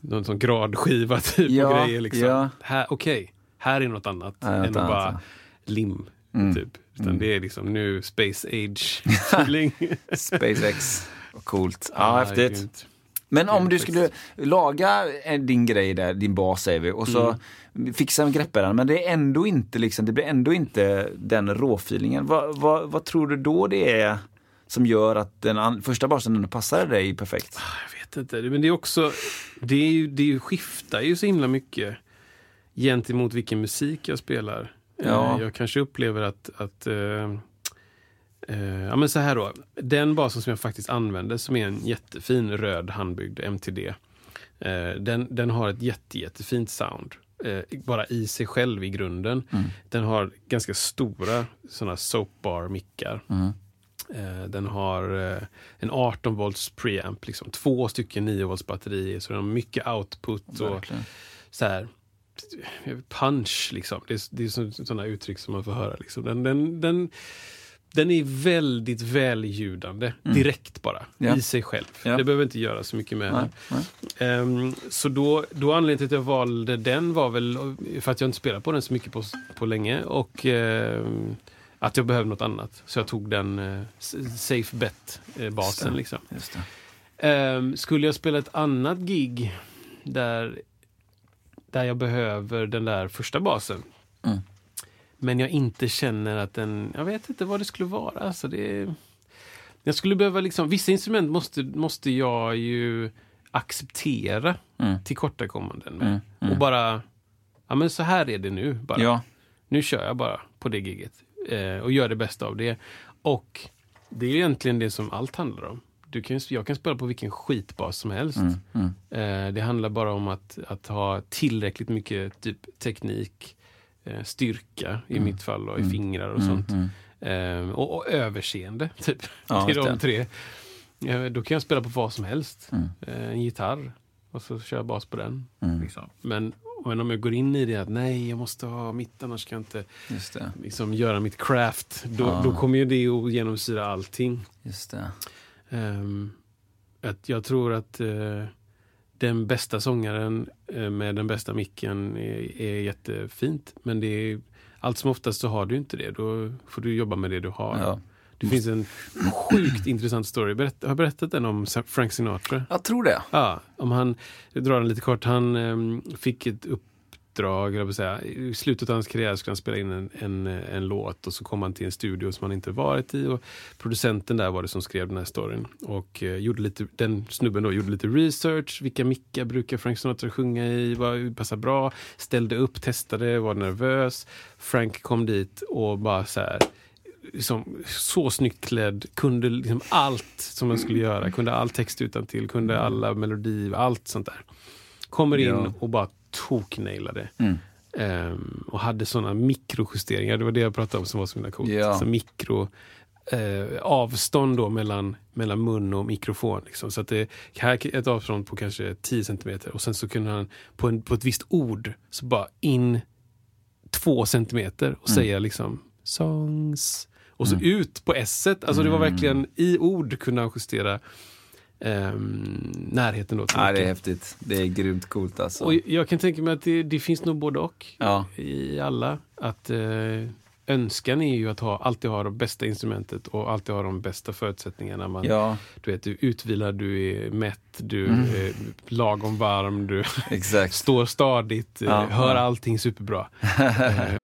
någon sån gradskiva [laughs] typ Ja, och grejer. Liksom. ja. Här, Okej, här är något annat något än att bara ja. lim. Mm. Typ. Utan Mm. det är liksom nu space age [laughs] feeling. SpaceX. Coolt. [laughs] Ja, Ah, häftigt. Men om du skulle laga eh, din grej där, din bas säger vi, och så Mm. fixa grepparen, men det är ändå inte liksom, det blir ändå inte den råfeelingen. Vad, vad, vad tror du då det är som gör att den första basen ändå passar dig perfekt? Jag vet inte, men det är också, det, är ju, det skiftar ju så himla mycket gentemot vilken musik jag spelar. Ja. Eh, Jag kanske upplever att, att eh, ja men så här då, den basen som jag faktiskt använder som är en jättefin röd handbyggd MTD. Eh, den, den har ett jätte, jättefint sound. Eh, bara i sig själv i grunden. Mm. Den har ganska stora såna soapbar-mickar. Mm. Den har en 18 volts preamp, liksom. två stycken 9 volts batterier, så den har mycket output och Verkligen. så här punch liksom. Det är, det är så- sådana uttryck som man får höra. Liksom. Den, den, den, den är väldigt välljudande, direkt bara, Mm. Ja. i sig själv. Ja. Det behöver inte göra så mycket med Nej. Ehm, så då, då anledningen till att jag valde den var väl för att jag inte spelat på den så mycket på, på länge och ehm, att jag behövde något annat. Så jag tog den eh, s- safe bet-basen. Just det. liksom. Ehm, skulle jag spela ett annat gig där, där jag behöver den där första basen Mm. Men jag inte känner att den... Jag vet inte vad det skulle vara. Alltså det, jag skulle behöva liksom... Vissa instrument måste, måste jag ju acceptera Mm. tillkortakommanden med. Mm. Mm. Och bara... Ja men så här är det nu bara. Ja, Nu kör jag bara på det giget eh, och gör det bästa av det. Och det är egentligen det som allt handlar om. Du kan, jag kan spela på vilken skitbas som helst. mm. Mm. Eh, det handlar bara om att, att ha tillräckligt mycket typ teknik, styrka i mitt fall och i fingrar och sånt. Mm. Eh, och, och överseende, [laughs] typ. Ja, det är de tre. Eh, då kan jag spela på vad som helst. Mm. Eh, en gitarr och så kör jag bas på den. Mm. Liksom. Men, men om jag går in i det att nej, jag måste ha mitt, annars kan jag inte Just det. liksom, göra mitt craft. Då, Ja. då kommer ju det att genomsyra allting. Just det. Ehm, att jag tror att eh, den bästa sångaren eh, med den bästa micken är, är jättefint. Men det är, allt som oftast så har du inte det. Då får du jobba med det du har. Ja. Det finns en sjukt intressant story. Berätt, har jag berättat den om Frank Sinatra? Jag tror det. Ja, om han, jag drar den lite kort. Han ehm, fick ett uppdrag, säga. i slutet av hans karriär skulle han spela in en, en, en låt och så kom han till en studio som han inte varit i. Och producenten där var det som skrev den här storyn. Och eh, gjorde lite, den snubben då gjorde lite research. Vilka mickar brukar Frank Sinatra sjunga i? Vad passar bra? Ställde upp, testade, var nervös. Frank kom dit och bara så här liksom, så snyggt klädd, kunde liksom allt som man skulle göra. Kunde all text utan till, kunde alla melodier, allt sånt där. Kommer in Ja. och bara toknailade. Mm. Ehm, och hade såna mikrojusteringar, det var det jag pratade om som var så himla coolt. Ja. Så mikro, eh, avstånd då mellan, mellan mun och mikrofon. Liksom. Så att det här är ett avstånd på kanske 10 centimeter och sen så kunde han på, en, på ett visst ord så bara in två centimeter och säga liksom songs och så ut på s Alltså det var verkligen i ord kunde han justera ehm, närheten då till Ja, det är häftigt. Det är grymt coolt alltså. Och jag kan tänka mig att det, det finns nog både och Ja, i alla. Att eh, önskan är ju att ha, alltid ha det bästa instrumentet och alltid ha de bästa förutsättningarna. Man, ja, Du är du är utvilad, du är mätt, du Mm. är lagom varm, du [laughs] står stadigt, eh, Ja, hör allting superbra. [laughs]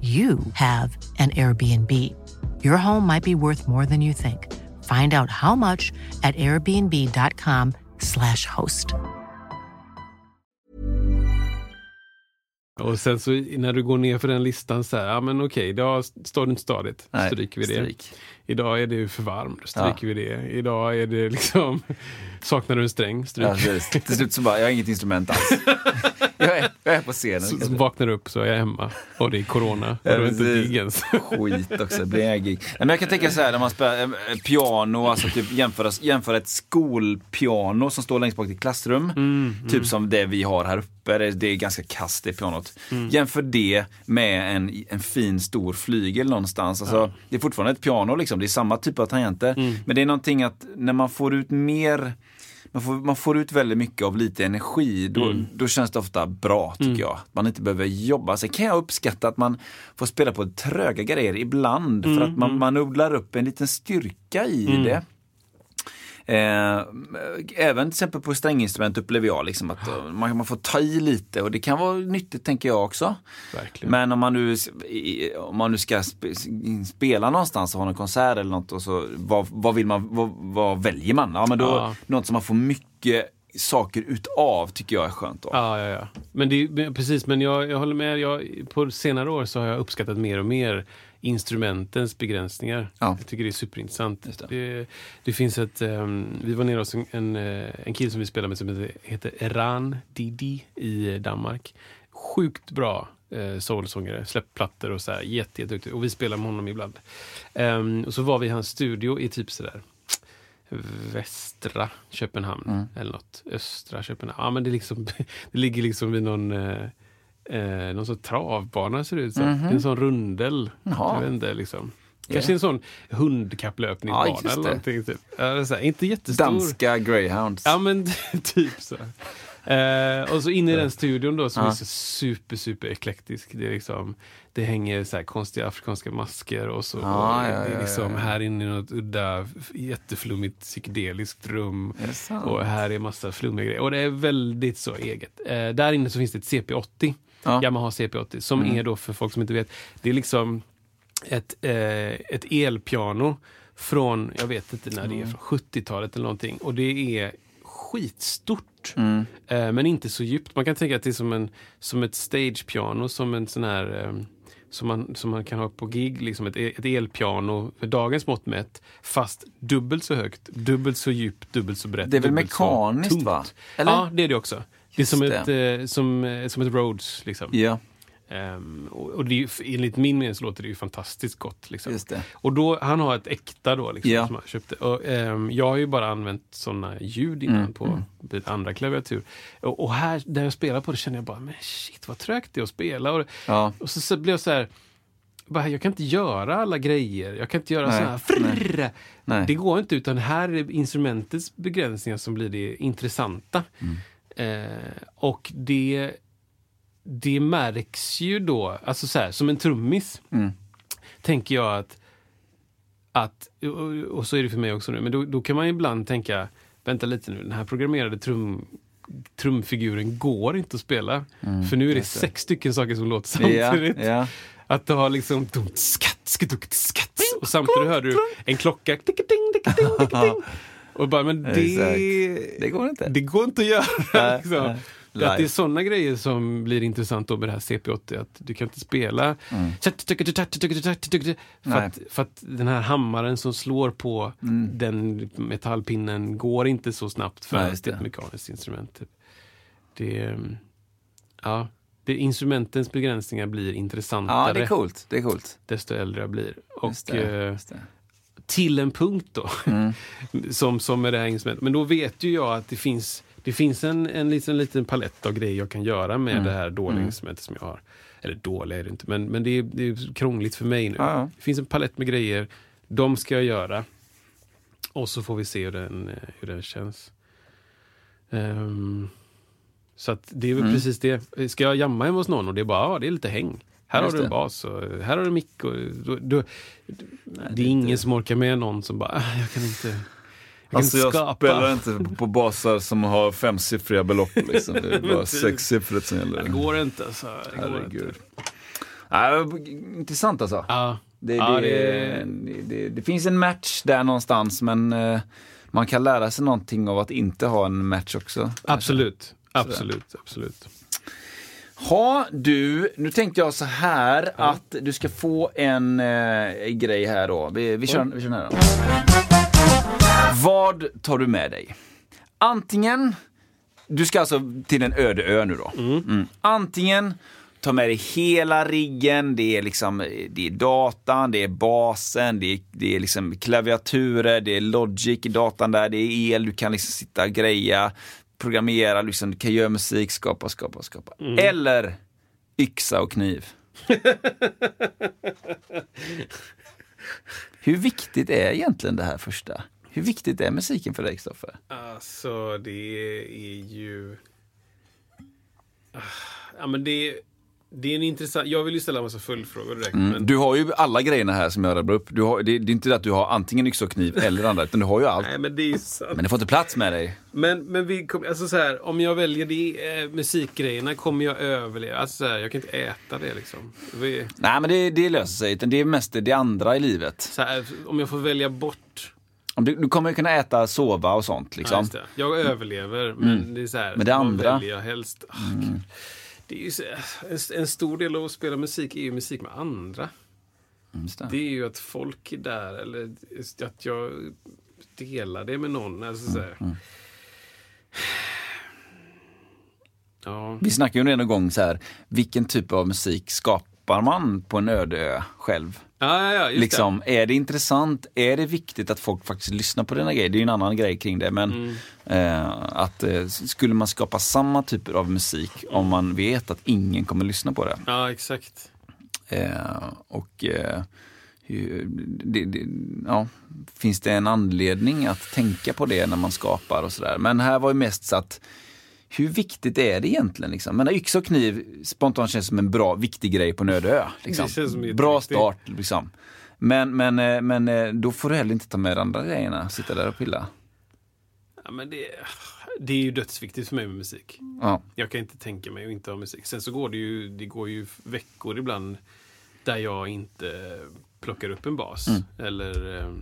you have an Airbnb. Your home might be worth more than you think. Find out how much at airbnb.com slash host. Och sen så när du går ner för den listan så här, ja men okej, idag står det inte stadigt, Nej, stryker vi det. stryk. Idag är det för varmt, stryker vi det. Idag är det liksom, [laughs] saknar du en sträng, stryk. Ja. Till slut så bara, jag har inget instrument alls. [laughs] jag, är, jag är på scenen. Så, så vaknar du upp så är jag hemma och det är corona och du har inte gig ens. [laughs] Skit också, blir inga gig. Men jag kan tänka så här när man spelar eh, piano, alltså typ jämföra, jämföra ett skolpiano som står längst bak i ett klassrum, Mm, typ som det vi har här uppe, det, är ganska kast det pianot. Mm. Jämför det med en, en fin stor flygel någonstans. Alltså, Det är fortfarande ett piano, liksom. Det är samma typ av tangenter. Mm. Men det är någonting att när man får ut mer man får, man får ut väldigt mycket av lite energi. Då, Mm. då känns det ofta bra tycker jag. Man inte behöver jobba. Sen kan jag uppskatta att man får spela på tröga grejer ibland. För att man, man odlar upp en liten styrka i det. Eh, även till exempel på stränginstrument upplever jag liksom att eh, man, man får ta i lite och det kan vara nyttigt tänker jag också. Verkligen. Men om man nu, om man nu ska spe, spela någonstans och ha en konsert eller något, och så, vad, vad, vill man, vad, vad väljer man? Ja, men då, Ja. Något som man får mycket saker utav tycker jag är skönt. Då. Ja, ja, ja. Men det, precis, men jag, jag håller med. Jag, på senare år så har jag uppskattat mer och mer instrumentens begränsningar. Ja. Jag tycker det är superintressant. Det. Det, det finns ett, ehm, vi var nere hos en, en, eh, en kille som vi spelar med som heter, Eran Didi i Danmark. Sjukt bra eh, soulsångare, släppt plattor och så här, jätte, jätteduktig. Och vi spelar med honom ibland. Ehm, och så var vi i hans studio i typ sådär västra Köpenhamn Mm. eller något. Östra Köpenhamn. Ja, men det, liksom, [laughs] det ligger liksom vid någon, eh, eh, någon sån travbana ser det ut som. Mhm. En sån rundel. Jaha. Jag vet inte, liksom. Kanske en sån hundkapplöpningsbana Ja, eller någonting. Typ. Ja, det är så här, inte jättestor. Danska greyhounds. Ja men [laughs] typ så. Eh, och så in i den studion då som Ja. är så super super eklektisk. Det, är liksom, det hänger så konstiga afrikanska masker och så. Ja, ja, det är liksom ja. här inne i något udda, jätteflummigt psykedeliskt rum. Och här är massa flummiga grejer. Och det är väldigt så eget. Eh, där inne så finns det ett CP80. Ja. Yamaha CP80. Som Mm. är då, för folk som inte vet, det är liksom ett, eh, ett elpiano från, jag vet inte när Mm. det är, från 70-talet eller någonting. Och det är skitstort. Mm. Eh, men inte så djupt. Man kan tänka att det är som, en, som ett stagepiano, som en sån här eh, som man, som man kan ha på gig, liksom ett, ett elpiano för dagens mått mätt. Fast dubbelt så högt, dubbelt så djupt, dubbelt så brett. Det är väl mekaniskt, va? Eller? Ja, det är det också. Det är som Just ett, eh, som, eh, som ett Rhodes. Liksom. Ja, Ehm, och och det är, ju- enligt min mening så låter det ju fantastiskt gott. Liksom. det. Och då, han har ett äkta då, liksom, Ja. som han köpte. Och, ehm, jag har ju bara använt sådana ljud innan Mm, på mm. andra klaviatur. Och, och här, där jag spelar på det känner jag bara, men shit vad trögt det är att spela. Och, Ja. och så, så blev jag så här, bara, jag kan inte göra alla grejer. Jag kan inte göra Nej, så här, frrrr. Nej. Det går inte, utan här är det instrumentets begränsningar som blir det intressanta. Mm. Eh, och det, det märks ju då, alltså så här, som en trummis, Mm. tänker jag att, att och, och så är det för mig också nu, men då, då kan man ibland tänka, vänta lite nu, den här programmerade trum, trumfiguren går inte att spela. för nu är det Mm, sex stycken saker som låter [laughs] samtidigt. ja. Att du har liksom skatt, skatt, skatt, och samtidigt hör du en klocka. [laughs] Och bara, men det. Det går inte. det går inte att göra. [laughs] Liksom. att det är sådana grejer som blir intressant då med det här CP80. Att du kan inte spela för, att, för att den här hammaren som slår på den metallpinnen går inte så snabbt för Nej, det är ett mekaniskt instrument. Typ. Det, är, ja, det, instrumentens begränsningar blir intressantare Ja, det är coolt. Det är coolt. desto äldre jag blir. Och Just det, eh, just det. Till en punkt då. Mm. [laughs] som, som med det här instrumentet. Men då vet ju jag att det finns, det finns en, en liten, liten palett av grejer jag kan göra med Mm. det här dåliga instrumentet som jag har. Eller dåliga är det inte, men, men det, är, det är krångligt för mig nu. Ja. Det finns en palett med grejer. De ska jag göra. Och så får vi se hur den, hur den känns. Ehm, så att det är väl Mm. precis det. Ska jag jamma hemma hos någon och det är bara, ja, det är lite häng. Här Just har du en det. bas och här har du mick. Och, då, då, det är ingen som orkar med någon som bara, "Ah, jag kan inte, jag Alltså inte jag skapa. spelar inte på basar som har femsiffriga belopp. [laughs] Liksom. Det är bara sexsiffrigt som Det gäller. går inte alltså. Det Herregud. inte. Ja, intressant alltså. Ja, Det, Ja, det, det- det, det, det finns en match där någonstans men eh, man kan lära sig någonting av att inte ha en match också. absolut. Absolut, absolut. Ha du, nu tänkte jag så här att du ska få en eh, grej här då. Vi, vi, kör, vi kör den här då. Vad tar du med dig? Antingen, du ska alltså till en öde ö nu då. Mm. Antingen ta med dig hela riggen, det är liksom det är datan, det är basen, det är, det är liksom klaviaturer, det är logic i datan där, det är el, du kan liksom sitta och greja, programmera, liksom, du kan göra musik, skapa, skapa, skapa. Eller yxa och kniv. [laughs] Hur viktigt är egentligen det här första? Hur viktigt är musiken för dig, Kristoffer? Alltså, det är ju... Ah, Ja, men det, det är en intressant... Jag vill ju ställa en massa följdfrågor direkt. Men, Du har ju alla grejerna här som jag rabblade upp. Du har, det, det är inte det att du har antingen yxa och kniv eller andra, utan du har ju allt. nej, men det är sant. Men det får inte plats med dig. Men, men vi kom, alltså så här, om jag väljer det, eh, musikgrejerna, kommer jag överleva? Alltså så här, jag kan inte äta det liksom. Vi, Nej, men det, det löser sig. Utan det är mest det andra i livet. så här, om jag får välja bort... Du, du kommer kunna äta, sova och sånt. Ja, Liksom. det. Jag överlever, men det är så här, Men det andra? väljer jag helst? Gud. Det är ju en, en stor del av att spela musik är ju musik med andra. Mm, det. Det är ju att folk är där, eller att jag delar det med någon. Alltså, så här. Mm, [sighs] Ja. Vi snackade ju någon gång så här, vilken typ av musik skapar man på en öde ö själv? Ja, ja, just Liksom, är det intressant? Är det viktigt att folk faktiskt lyssnar på dina grejer? Det är ju en annan grej kring det. Men Mm. eh, att eh, skulle man skapa samma typer av musik om man vet att ingen kommer lyssna på det? det. Ja, exakt. Eh, och eh, det, det, ja, finns det en anledning att tänka på det när man skapar och sådär. Men här var ju mest så att hur viktigt är det egentligen? Liksom? Men yxa och kniv spontant känns som en bra, viktig grej på en öde ö. Liksom. Bra start liksom. Men, men, eh, men eh, då får du heller inte ta med de andra grejerna, sitta där och pilla. Ja, men det, det är ju dödsviktigt för mig med musik. Ja. Jag kan inte tänka mig att inte ha musik. Sen så går det ju, det går ju veckor ibland där jag inte plockar upp en bas. Mm. Eller, eh,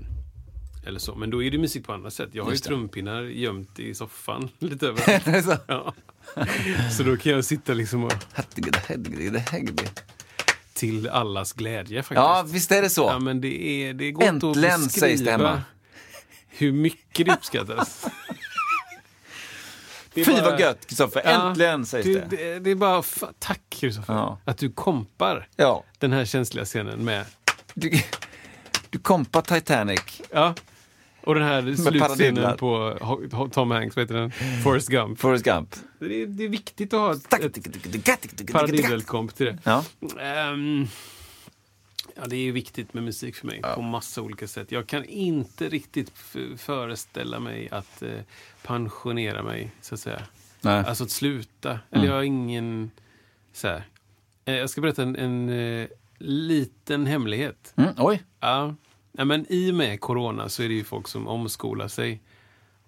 eller så. Men då är det musik på andra sätt. Jag har Just ju trumpinnar gömt i soffan [laughs] lite överallt. [laughs] Är så. ja. Så då kan jag sitta liksom och, till allas glädje faktiskt. Ja, visst är det så. Ja, men det, är, det går inte Äntligen, att beskriva sägs det hemma. hur mycket det uppskattas. [laughs] Det är Fy bara- vad gött Kristoffer, Ja, äntligen sägs det, det. det. Är bara, tack Kristoffer, Ja. att du kompar den här känsliga scenen med, Du, kompar Titanic. ja, och den här slutscenen på Tom Hanks, vad heter den? Forrest Gump. Forrest Gump. Det är, det är viktigt att ha ett, ett paradiddel-komp till det. Ja. Ehm, ja, det är viktigt med musik för mig på massa olika sätt. Jag kan inte riktigt föreställa mig att eh, pensionera mig, så att säga. Nej. Alltså att sluta. Eller jag har ingen... Så här. Eh, Jag ska berätta en, en eh, liten hemlighet. Mm, oj. Ja. ja, men I och med corona så är det ju folk som omskolar sig.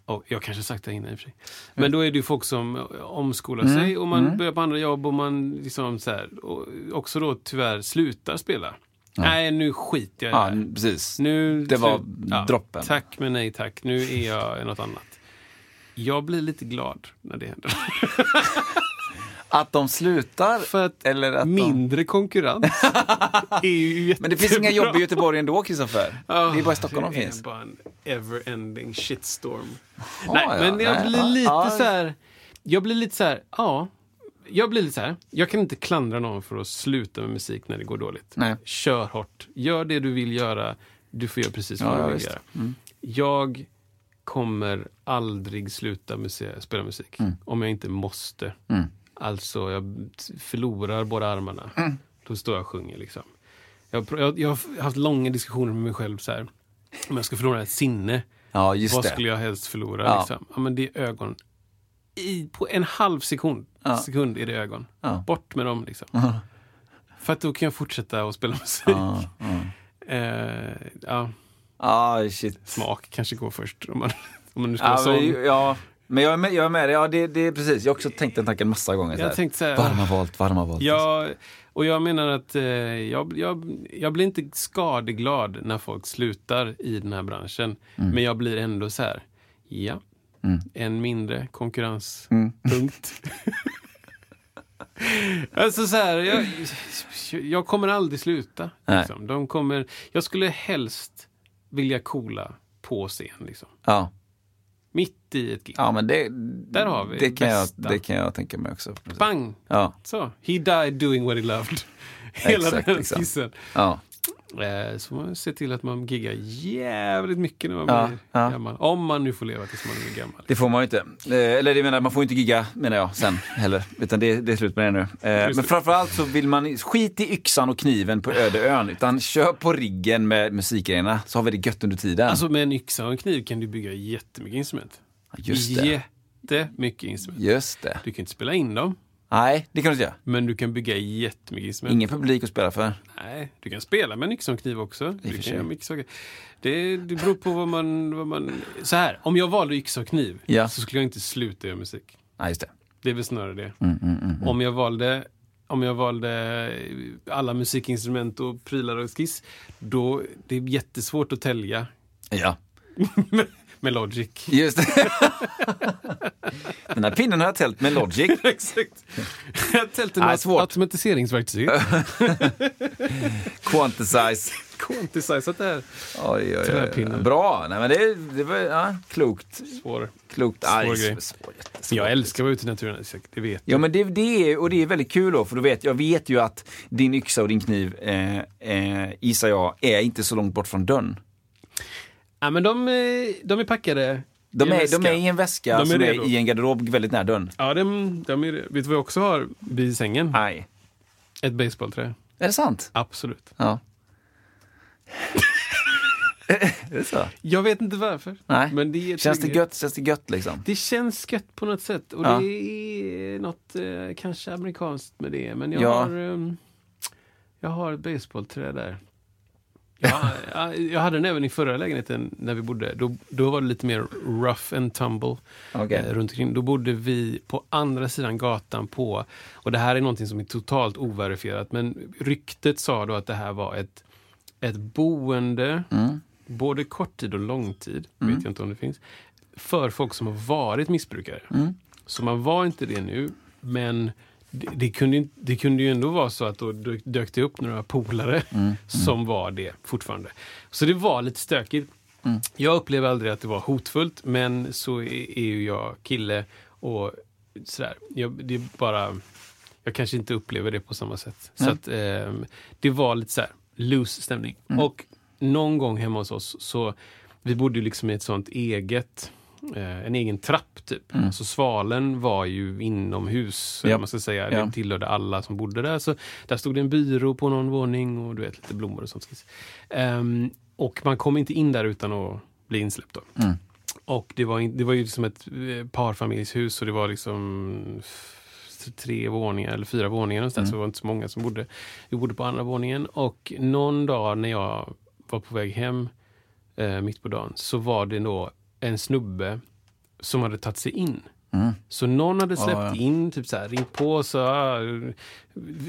Och jag kanske sagt det innan i och för sig. Men då är det ju folk som eh, omskolar Mm. sig och man börjar på andra jobb och man liksom så här, och också då tyvärr slutar spela. Nej, nu skiter jag i Ja, det precis. Nu, Det var slut- droppen. Tack men nej tack, nu är jag något annat. Jag blir lite glad när det händer. [laughs] Att de slutar? För att Eller att de... mindre konkurrens [laughs] är ju jättebra. Men det finns inga jobb i Göteborg ändå, Kristoffer. det är bara i Stockholm de det finns. är bara en ever-ending shitstorm. Ja, nej, ja, men jag nej, blir lite ja. så här... Jag blir lite så här, ja. Jag blir lite så här, jag kan inte klandra någon för att sluta med musik när det går dåligt. Nej. Kör hårt. Gör det du vill göra. Du får göra precis vad Ja, du vill visst. göra. Mm. Jag kommer aldrig sluta spela musik. Om jag inte måste. Mm. Alltså, jag förlorar båda armarna. Mm. Då står jag och sjunger. Liksom. Jag, jag, jag har haft långa diskussioner med mig själv. Så här. Om jag ska förlora ett sinne, Ja, vad det. skulle jag helst förlora? Ja. Liksom? Ja, men det är ögon. I, på en halv sekund, Ja. sekund är det ögon. Bort med dem. Liksom. För att då kan jag fortsätta att spela musik. Ja, [laughs] ja. Ah, shit. smak kanske går först. Om man, [laughs] om man nu ska Ja, vara sån. ja, men jag är med, jag är med dig. Ja, det, det är precis. Jag har också tänkt den tanken massa gånger. Jag tänkte så här? Vad hade man valt? Jag, och jag menar att eh, jag, jag, jag blir inte skadeglad när folk slutar i den här branschen. Men jag blir ändå så här, ja, Mm. en mindre konkurrens. Mm. [laughs] Alltså så här, jag, jag kommer aldrig sluta. Liksom. De kommer, jag skulle helst vilja coola på scen. Liksom. Ja. Mitt i ett gig. ja, men det, Där har vi det kan, jag, bästa. det kan jag tänka mig också. Precis. Bang! Ja, Så, he died doing what he loved. [laughs] Hela Exakt, den här liksom. skissen. ja. Eh, Så man ser till att man giggar jävligt mycket när man Ja, blir ja. gammal. Om man nu får leva tills man är gammal. Det får man ju inte. Eh, eller det menar, man får inte gigga menar jag sen heller. Utan det, det är slut med det nu. Eh, men det. framförallt så vill man, skit i yxan och kniven på öde ön. Utan kör på riggen med musikgrejerna så har vi det gött under tiden. Alltså med en yxa och en kniv kan du bygga jättemycket instrument. Just det. Jättemycket instrument. Just det. Du kan inte spela in dem, Nej, det kan du inte göra. men du kan bygga jättemycket instrument. Ingen publik att spela för. Nej, du kan spela med en yxa och en kniv också. Och Du kan göra mycket saker. Det, det beror på vad man, vad man... Så här, om jag valde yxa och kniv Ja. så skulle jag inte sluta göra musik. Nej, just det. Det är väl snarare det. Mm, mm, mm. Om jag valde om jag valde alla musikinstrument och prylar och skiss, då det är jättesvårt att tälja Ja, [laughs] med Logic. just det. Den här pinnen har jag tält med Logic. [laughs] Exakt. Jag har tält en Nej, aut- svårt. automatiseringsverktyg. [laughs] Quantize. Quanticisat det här. Oj, oj, oj. Bra. Nej, men det, det var ja, klokt. Svår. Klokt. Svår Aj, grej. svår, jättesvår. Jag älskar att vara ute i naturen, det vet Ja men det, det är, och det är väldigt kul då, för då vet, jag vet ju att din yxa och din kniv, eh, eh, gissar jag, är inte så långt bort från dörren. Ja, men de, eh, de är packade De är, de är i en väska De är som redo. är i en garderob väldigt nära dörren. Ja, de, de är, vet du vad jag också har vid sängen? Nej. Ett baseballträ. Är det sant? Absolut. Ja. [laughs] är det så? Jag vet inte varför. Nej. Men det är Känns det gött? Känns det gött liksom? Det känns gött på något sätt. Och Ja. det är något eh, kanske amerikanskt med det. Men jag Ja. har ehm, jag har ett baseballträ där. Jag, jag, hade den även i förra lägenheten när vi bodde. Då, då var det lite mer rough and tumble Okej. eh, runt omkring. Då bodde vi på andra sidan gatan på, och det här är någonting som är totalt overifierat, men ryktet sa då att det här var ett, ett boende, Mm. både korttid och långtid, vet jag inte om det finns, för folk som har varit missbrukare. Mm. Så man var inte det nu, men det, det, kunde, det kunde ju ändå vara så att då dök, det upp några polare Mm. som var det fortfarande. Så det var lite stökigt. Mm. Jag upplever aldrig att det var hotfullt, men så är, är ju jag kille och sådär. Jag, det är bara, jag kanske inte upplever det på samma sätt. Så Nej. att, ehm, det var lite så här loose stämning. Mm. Och någon gång hemma hos oss, så vi bodde ju liksom i ett sånt eget eh, en egen trapp typ. Mm. Så svalen var ju inomhus, vad man ska säga. Det tillhörde alla som bodde där. Så där stod det en byrå på någon våning och du vet, lite blommor och sånt. Ehm, och man kom inte in där utan att bli insläppt. Då. Mm. Och det var, det var ju som ett eh, parfamiljshus och det var liksom tre våningar eller fyra våningar någonstans. Mm. Så det var inte så många som bodde. Vi bodde på andra våningen och någon dag när jag var på väg hem eh, mitt på dagen så var det då en snubbe som hade tagit sig in. Mm. Så någon hade släppt Ja, ja. in, typ så här, ringt på och så ah,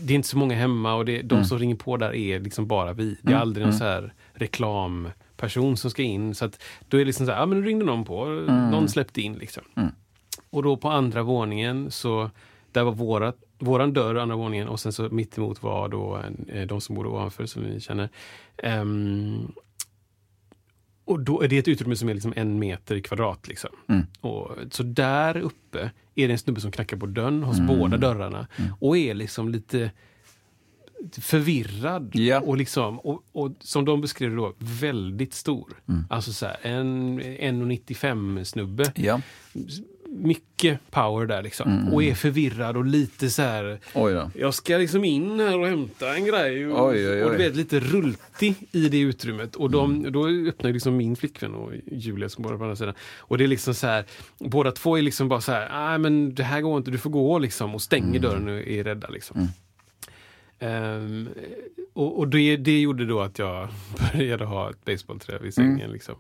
det är inte så många hemma och det, de Mm. som ringer på där är liksom bara vi. Det är Mm, aldrig någon mm. så här reklamperson som ska in. Så att då är det liksom så här, ja men nu ringde någon på, Mm. någon släppte in liksom. Mm. Och då på andra våningen så, där var vårat, våran dörr, andra våningen, och sen så mitt emot var då en, eh, de som bodde ovanför, som ni känner. Ehm, och då är det ett utrymme som är liksom en meter i kvadrat. Liksom. Mm. Och, så där uppe är det en snubbe som knackar på dörren hos Mm. båda dörrarna och är liksom lite förvirrad. Ja. Och, liksom, och, och som de beskrev det då, väldigt stor. Mm. Alltså så här, en 1,95 snubbe. Ja. Mycket power där liksom. Mm. Och är förvirrad och lite så här jag ska liksom in här och hämta en grej. Och, Oj, oj, oj. och du vet, lite rultig i det utrymmet. Och de, Mm. då öppnar liksom min flickvän och Julia som bor på andra sidan. Och det är liksom så här, båda två är liksom bara så här, nej men det här går inte, du får gå liksom. Och stänger Mm. dörren och är rädda liksom. Ehm, och och det, det gjorde då att jag [laughs] började ha ett basebollträ vid sängen. Mm. Liksom.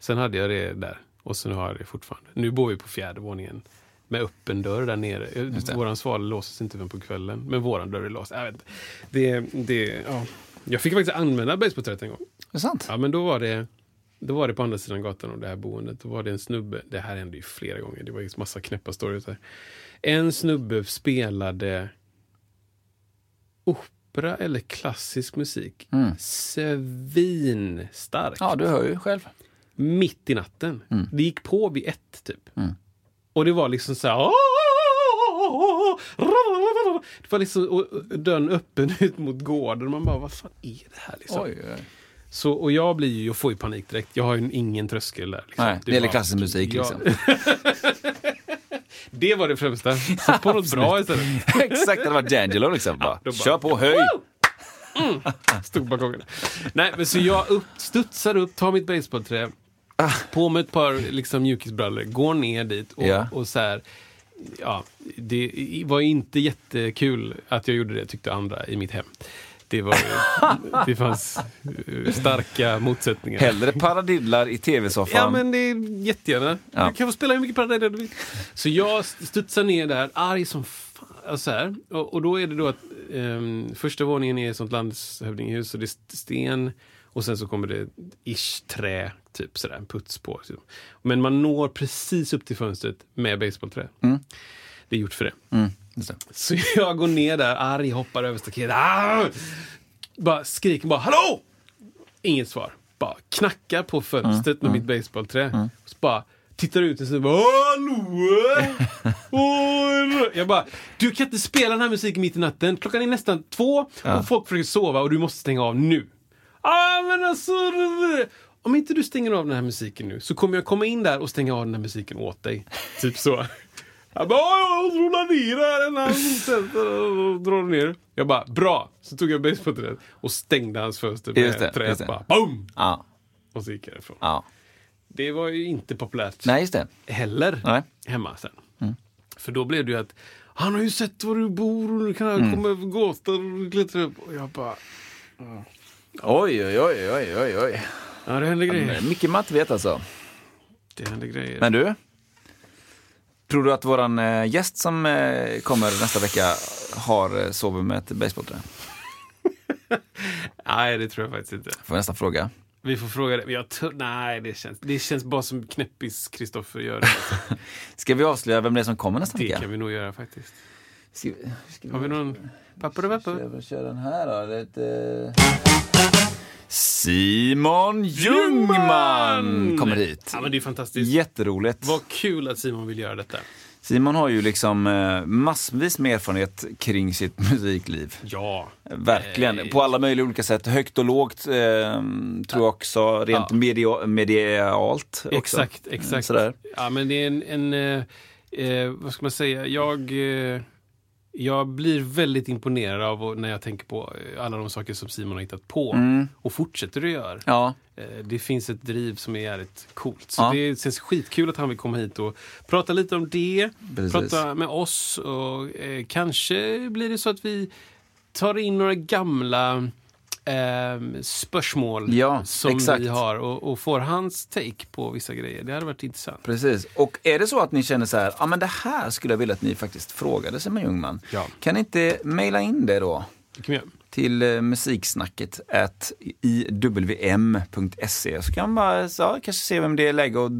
Sen hade jag det där och sen har jag det fortfarande. Nu bor vi på fjärde våningen med öppen dörr där nere. det. Våran sval låses inte förrän på kvällen, men våran dörr är låst. Jag, vet. Det, det, ja. jag fick faktiskt använda basebollträet en gång. Är det sant? Ja, men då var det då var det på andra sidan gatan av det här boendet. Då var det en snubbe, det här hände ju flera gånger, det var ju massa knäppa stories här. En snubbe spelade opera eller klassisk musik. Mm. Svinstarkt. Ja, du hör ju själv. Mitt i natten. Det gick på vid ett typ. Mm. Och det var liksom så här... Det var liksom och dörren öppen [laughs] ut mot gården. Man bara, vad fan är det här? Liksom? Oj, oj. Så, och jag blir ju, jag får ju panik direkt. Jag har ju ingen tröskel där. Liksom. Nej, det gäller klassisk musik Ja. liksom. [laughs] det var det främsta. Så på något bra istället. [laughs] Exakt, det var D'Angelo liksom. Bara, då bara- Kör på, höj! Stod på balkongen. Nej, men så jag upp, studsar upp, tar mitt basebollträ, på med ett par liksom, mjukisbrallor, går ner dit och, Ja. och så här. Ja, det var inte jättekul att jag gjorde det, tyckte andra i mitt hem. Det, var, [laughs] det fanns starka motsättningar. Hellre paradidlar i tv-soffan. Ja, men det är jättegärna. Ja. Du kan få spela hur mycket paradidlar du vill. Så jag studsar ner där, arg som fan. Så här. Och, och då är det då att ehm, första våningen är ett sånt landshövdingehus och det är sten. Och sen så kommer det ish trä, typ sådär, en puts på. Men man når precis upp till fönstret med basebollträ. Det är gjort för det. Mm, det. Så [laughs] jag går ner där, arg, hoppar över staketet. Ah! Bara skriker bara hallå! Inget svar. Bara knackar på fönstret med mitt basebollträ. Och så bara tittar ut och så bara hallå! [laughs] Jag bara, du kan inte spela den här musiken mitt i natten. Klockan är nästan två och folk försöker sova och du måste stänga av nu. Ah, men alltså... Om inte du stänger av den här musiken nu så kommer jag komma in där och stänga av den här musiken åt dig. Typ så. Jag bara, "Ja, jag rullar ner här och drar ner. Jag bara, bra! Så tog jag basebollträet och stängde hans fönster med Just det, träet. just det. Bara, boom! Ja, Och så gick jag ifrån. ja. Det var ju inte populärt Nej, just det. heller Nej. hemma sen. För då blev det ju att han har ju sett var du bor och nu kan han komma över gatan och klättra upp. Och jag bara, Oj, oj, oj, oj, oj, oj. Ja det händer Det grejer. är mycket man inte vet alltså. Det händer grejer. Men du? Tror du att våran eh, gäst som eh, kommer nästa vecka har eh, sover med ett basebollträ? [laughs] Nej, det tror jag faktiskt inte. Får nästan fråga. Vi får fråga det. Jag tror- nej, det känns, det känns bara som knäppis Kristoffer gör det. [laughs] Alltså. Ska vi avslöja vem det är som kommer nästa Det vecka? kan vi nog göra faktiskt. Ska ska vi, Har vi någon... Pappa och pappa? Ska vi köra den här då? Lite... Simon Ljungman kommer hit. Ja, men det är fantastiskt. Jätteroligt. Vad kul att Simon vill göra detta. Simon har ju liksom eh, massvis med erfarenhet kring sitt [laughs] musikliv. Ja. Verkligen, Eh, på alla möjliga olika sätt. Högt och lågt, eh, tror jag också. Rent Ja. media, medialt också. Exakt, exakt. Sådär. Ja, men det är en, en eh, eh, vad ska man säga, jag, eh, jag blir väldigt imponerad av när jag tänker på eh, alla de saker som Simon har hittat på Mm. och fortsätter att göra. Ja, Eh, Det finns ett driv som är jävligt coolt. Så Ja. det känns skitkul att han vill komma hit och prata lite om det. Precis. Prata med oss och eh, kanske blir det så att vi tar in några gamla eh, spörsmål Ja, som exakt. vi har och, och får hans take på vissa grejer. Det hade varit intressant. precis. Och är det så att ni känner så här, ja men det här skulle jag vilja att ni faktiskt frågade Simon Ljungman. Ja. Kan ni inte mejla in det då? Det kan vi göra. Till eh, musiksnacket at iwm.se så kan man ja, kanske se vem det är läge och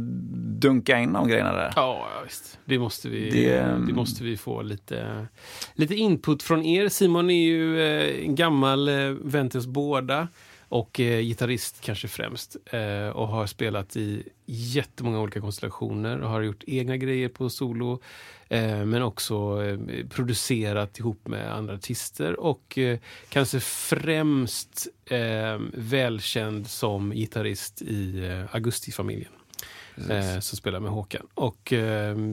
dunka in de grejerna där. Ja, visst. Det måste vi, Det, det, ehm, måste vi få lite, lite input från er. Simon är ju eh, en gammal eh, vän till oss båda och eh, gitarrist kanske främst eh, och har spelat i jättemånga olika konstellationer och har gjort egna grejer på solo eh, men också eh, producerat ihop med andra artister och eh, kanske främst eh, välkänd som gitarrist i Augustifamiljen som spelar med Håkan. Och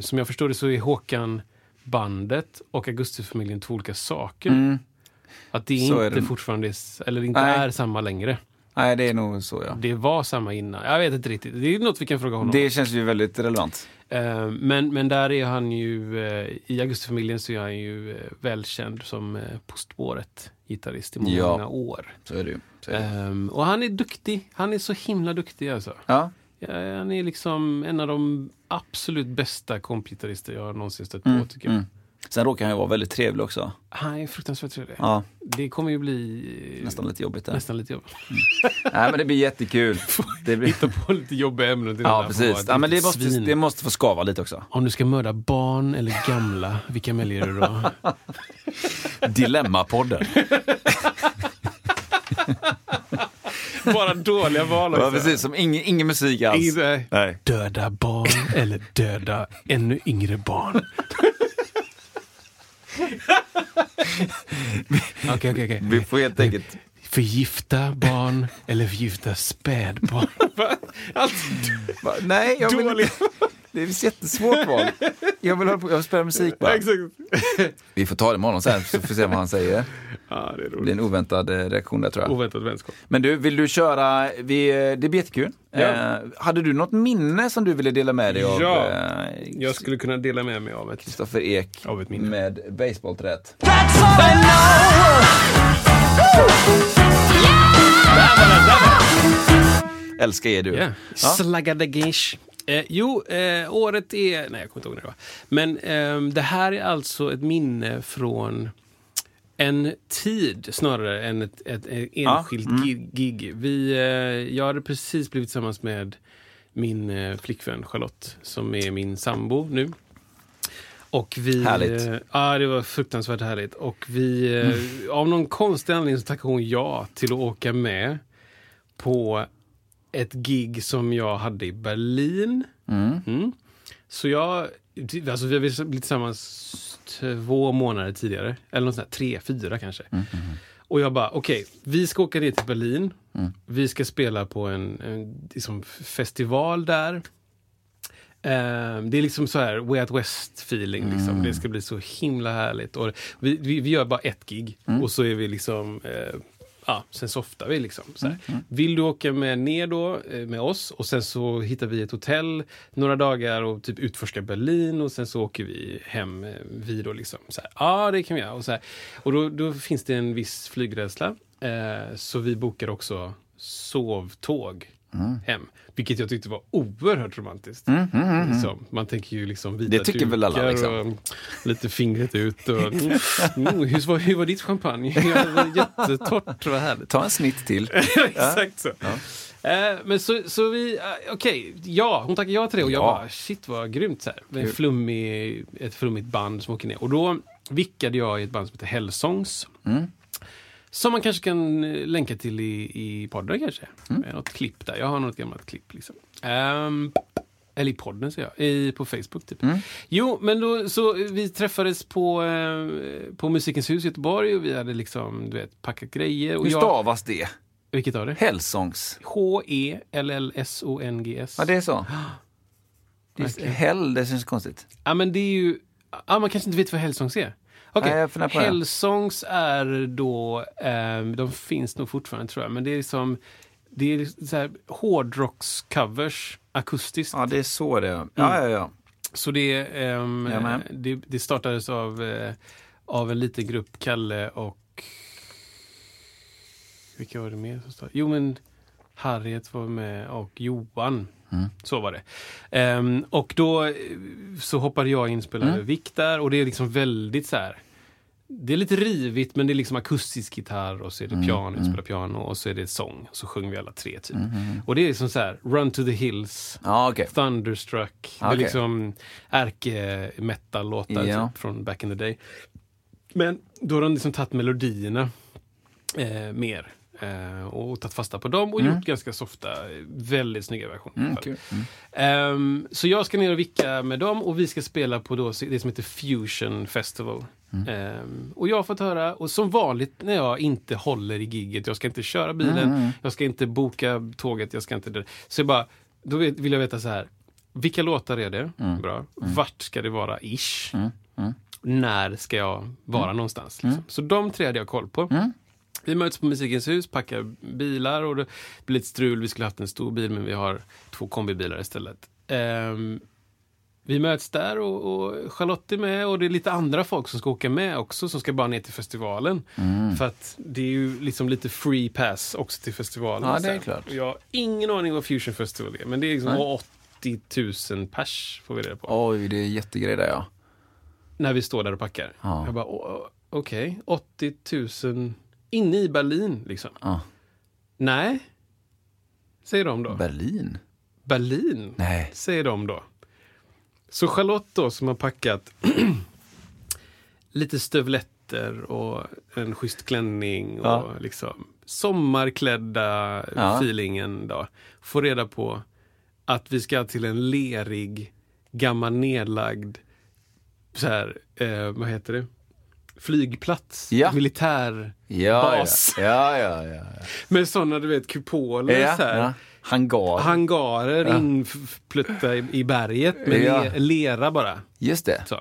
som jag förstår det så är Håkan bandet och Augustifamiljen två olika saker. Mm. Att det Så är inte det. fortfarande är, eller inte Nej. är samma längre. Nej, det är nog så ja. Det var samma innan. Jag vet inte riktigt. Det är något vi kan fråga honom. Det känns ju väldigt relevant. Eh, men, men där är han ju, eh, i Augustifamiljen så är han ju eh, välkänd som På spåret-gitarrist i många, Ja. många år. Så är det ju. Är. Ehm, och han är duktig. Han är så himla duktig alltså. Ja, Ja, han är liksom en av de absolut bästa kompgitarrister jag någonsin stött på, Mm, tycker jag. mm. Sen råkar han ju vara väldigt trevlig också. Han är fruktansvärt trevlig. Ja, Det kommer ju bli nästan lite jobbigt där. nästan lite jobb. Nej, men det blir jättekul. [laughs] Det blir... Hitta på lite jobbiga ämnen till Ja, precis. Ja, men det måste, svin. det måste få skava lite också. Om du ska mörda barn eller gamla, vilka väljer du då? [laughs] Dilemmapodden. [laughs] Bara dåliga val Ja, precis. Som ingen, ingen musik alls. Ingen- Nej. Döda barn eller döda ännu yngre barn. Okej, okej, okej. Vi får helt enkelt... Förgifta barn eller förgifta spädbarn? [laughs] Alltså? Nej, jag inte. Det är ett jättesvårt val. Jag vill, hålla på, jag vill spela musik bara. exakt. [laughs] Vi får ta det med honom sen så får vi se vad han säger. [laughs] Ja, det är Det blir roligt. en oväntad eh, reaktion där tror jag. Oväntad vänskap. Men du, vill du köra? Vi, det blir jättekul. Ja. Eh, hade du något minne som du ville dela med dig av? Ja. eh, Jag skulle kunna dela med mig av ett... Kristoffer Ek Av ett minne. med basebollträet. Älskar er du. Yeah. Slaggadagish. Eh, jo, eh, året är... Nej, jag kommer inte ihåg när det var. Men ehm, det här är alltså ett minne från en tid snarare än ett, ett, ett enskilt gi- gig. Vi, eh, jag hade precis blivit tillsammans med min eh, flickvän Charlotte som är min sambo nu. Och vi, Härligt. eh, Ja, det var fruktansvärt härligt. Och vi, eh, av någon konstig anledning så tackade hon ja till att åka med på ett gig som jag hade i Berlin. Mm. Så jag, alltså vi har blivit tillsammans två månader tidigare. Eller något sånt här, tre, fyra kanske. Och jag bara, okej, vi ska åka ner till Berlin. Vi ska spela på en, en liksom, festival där. Eh, det är liksom så här Way Out West feeling. Liksom. Det ska bli så himla härligt. Och vi, vi, vi gör bara ett gig och så är vi liksom eh, Ja, sen softar vi liksom. Så här. Vill du åka med ner då eh, med oss och sen så hittar vi ett hotell några dagar och typ utforskar Berlin och sen så åker vi hem eh, vi då liksom. Så här, ja, det kan vi göra. Och, så här. och då, då finns det en viss flygrädsla. Eh, så vi bokar också sovtåg hem. Vilket jag tyckte var oerhört romantiskt. Liksom. Man tänker ju liksom vita Det tycker väl alla, liksom. och lite fingret ut. Och, mm, hur, var, hur var ditt champagne? [laughs] Ja, jättetort, vad härligt. Ta en snitt till. [laughs] Exakt så. Eh, men så, så vi, uh, okej, ja, hon tackade ja till det och jag Ja. bara, shit vad grymt så här. En flummig, ett flummigt band som åker ner. Och då vickade jag i ett band som heter Hellsongs. Som man kanske kan eh, länka till i, i podden kanske. Med något klipp där. Jag har något gammalt klipp liksom. Ehm, eller i podden säger jag, i, på Facebook typ. Jo, men då, så vi träffades på, eh, på Musikens hus i Göteborg och vi hade liksom, du vet, packat grejer. Och Hur jag, stavas det? vilket av det? Hellsongs. H-E-L-L-S-O-N-G-S. Ja, det är så. [gasps] Det är, Verkligen. hell, det känns konstigt. Ja, men det är ju... Ja, man kanske inte vet vad Hellsongs är. Okej, på det. Hellsongs är då... ehm, de finns nog fortfarande tror jag, men det är som... Det är så här hårdrockscovers akustiskt. Ja, det är så det är. Ja, ja, ja. Så det, ehm, Jajamän. det, det startades av, eh, av en liten grupp, Kalle och... Vilka var det mer som startade? Jo, men Harriet var med och Johan. Så var det. Ehm, och då eh, så hoppade jag in och spelade Vick där och det är liksom väldigt så här det är lite rivigt men det är liksom akustisk gitarr och så är det Mm, piano, jag spelar piano och så är det sång. Så sjunger vi alla tre typ. Mm, Och det är liksom så här, Run to the Hills, Ja, okej. Thunderstruck. Det är liksom ärke-metal-låtar Ja. typ, från back in the day. Men då har de liksom tagit melodierna eh, mer. Eh, och tagit fasta på dem och gjort ganska softa, väldigt snygga versioner. Mm, kul. Mm. Ehm, så jag ska ner och vicka med dem och vi ska spela på då det som heter Fusion Festival. Ehm, och jag har fått höra, och som vanligt när jag inte håller i gigget, jag ska inte köra bilen, jag ska inte boka tåget, jag ska inte... Så jag bara, då vill jag veta så här, vilka låtar är det? Bra. Vart ska det vara ish? När ska jag vara någonstans? Liksom. Så de tre hade jag koll på. Vi möts på Musikens hus, packar bilar och det blir lite strul. Vi skulle haft en stor bil men vi har två kombibilar istället. Ehm, vi möts där och, och Charlotte är med och det är lite andra folk som ska åka med också som ska bara ner till festivalen. För att det är ju liksom lite free pass också till festivalen. Ja, det är klart. Jag har ingen aning vad Fusion Festival är men det är liksom Nej. 80 000 pers får vi reda på. Oj, det är jättegrej där ja. När vi står där och packar. Ja. Jag bara, "Åh, okej, 80 000 inne i Berlin liksom. ja. Nej, säger de då. Berlin? Berlin, Nej. säger de då. Så Charlotte då som har packat [clears throat] lite stövletter och en schysst klänning och Ja. liksom sommarklädda Ja. feelingen då. Får reda på att vi ska till en lerig, gammal nedlagd, så här, eh, vad heter det? Flygplats, Ja. militär Ja, ja. Ja, ja. [laughs] Med sådana du vet kupoler så här. Hangar. Hangarer Ja. inplötta i, i berget med Ja. le, lera bara. Just det. Så.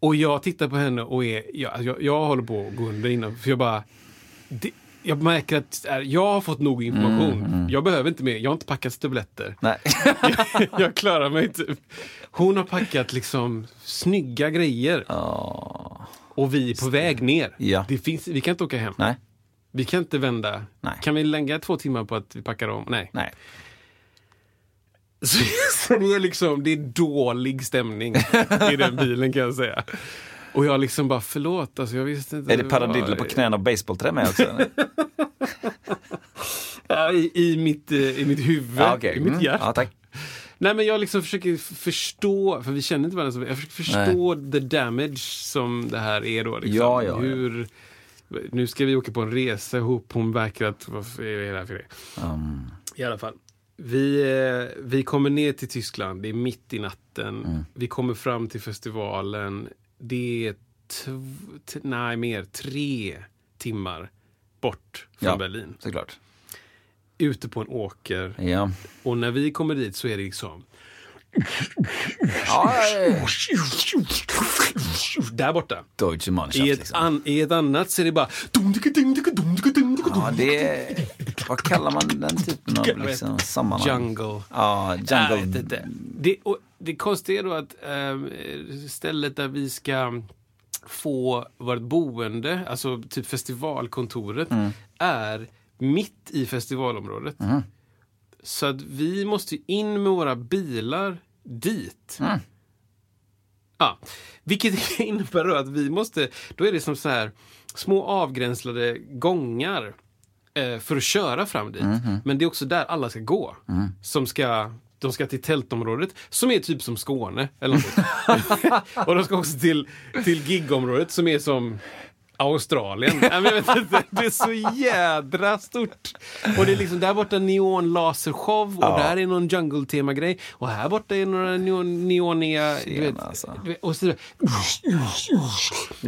Och jag tittar på henne och är, jag, jag, jag håller på att gå under innan. För jag bara, det, jag märker att äh, jag har fått nog information. Jag behöver inte mer, jag har inte packat stövletter. Nej. jag, [laughs] jag klarar mig inte. Hon har packat liksom snygga grejer. Ja. Och vi är på väg ner. Ja. Det finns, vi kan inte åka hem. Nej. Vi kan inte vända. Nej. Kan vi lägga två timmar på att vi packar om? Nej. Nej. Så, [laughs] så det är liksom, det är dålig stämning i den bilen kan jag säga. Och jag liksom bara, förlåt, alltså jag visste inte. Är det paradiller på knäna och baseballträ med också? [laughs] Ja, i, i, mitt, eh, I mitt huvud, ja, okej. i mitt Mm. hjärta. Ja, tack. Nej men jag liksom försöker förstå, för vi känner inte varandra så Jag försöker förstå the damage som det här är då. Liksom. Ja, ja, ja. Nu ska vi åka på en resa ihop, hon verkar att, vad är det här för det? Um, I alla fall. Vi, eh, vi kommer ner till Tyskland, det är mitt i natten. Mm. Vi kommer fram till festivalen. Det är nej, mer, tre timmar bort från Ja. Berlin. såklart. Ute på en åker. Ja. Och när vi kommer dit så är det liksom ja där borta. Deutsche Mannschaft I ett, liksom. an, I ett annat så är det bara... Ja, det är, vad kallar man den typen av liksom, sammanhang? Jungle. Ja, jungle. vet inte. Det, och det konstiga är då att ehm, stället där vi ska få vårt boende, alltså typ festivalkontoret, är mitt i festivalområdet. Så att vi måste in med våra bilar dit. Ja, vilket [laughs] innebär att vi måste, då är det som så här små avgränsade gångar eh, för att köra fram dit. Men det är också där alla ska gå. Som ska, de ska till tältområdet, som är typ som Skåne. Eller något. [laughs] [laughs] och de ska också till, till gigområdet som är som Australien. [laughs] Jag vet inte, det är så jädra stort. Och det är liksom där borta neon lasershow och Ja. där är någon jungle-tema-grej. Och här borta är några neon, neoniga... Du Tjena, vet, alltså. och, så,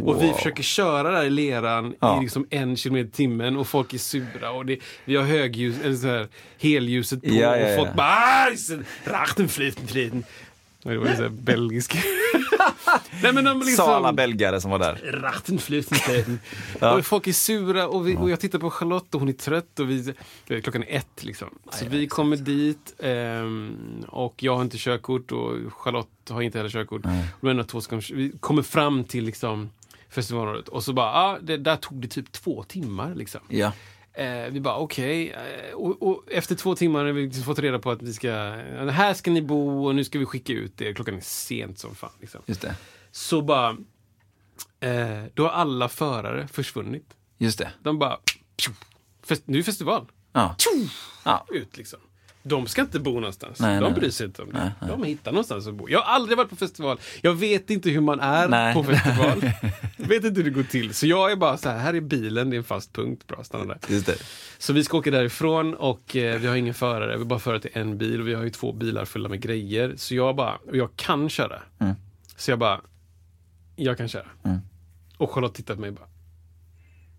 och vi försöker köra där i leran Ja. i liksom en kilometer i timmen och folk är sura och det, vi har högljus, eller så här, helljuset på Ja, ja, och folk ja. bara "Aj, Rachten. Det var ju belgisk. [laughs] Nej, men de liksom, Sa alla belgare som var där. Ratten fluten, fluten. [laughs] Ja. Och folk är sura och, vi, och jag tittar på Charlotte och hon är trött och vi, klockan är ett liksom. Så vi kommer dit ehm, och jag har inte körkort och Charlotte har inte heller körkort. Och de två ska, vi kommer fram till liksom festivalområdet och så bara, ah, det, där tog det typ två timmar liksom. Ja. Eh, vi bara okej. Eh, och, och efter två timmar har vi liksom fått reda på att vi ska, här ska ni bo och nu ska vi skicka ut er. Klockan är sent som fan. Liksom. Just det. Så bara... Eh, då har alla förare försvunnit. Just det. De bara... Fest, nu är festival. Ja. Ja. Ut liksom. De ska inte bo någonstans. Nej, de nej, bryr sig inte om det. De hittar någonstans att bo. Jag har aldrig varit på festival. Jag vet inte hur man är Nej. på festival. [laughs] Jag vet inte hur det går till. Så jag är bara så här, här är bilen, det är en fast punkt. Bra, stanna där. Just det. Så vi ska åka därifrån och eh, vi har ingen förare. Vi bara före till en bil och vi har ju två bilar fulla med grejer. Så jag bara, och jag kan köra. Mm. Så jag bara, jag kan köra. Och Charlotte tittar på mig och bara,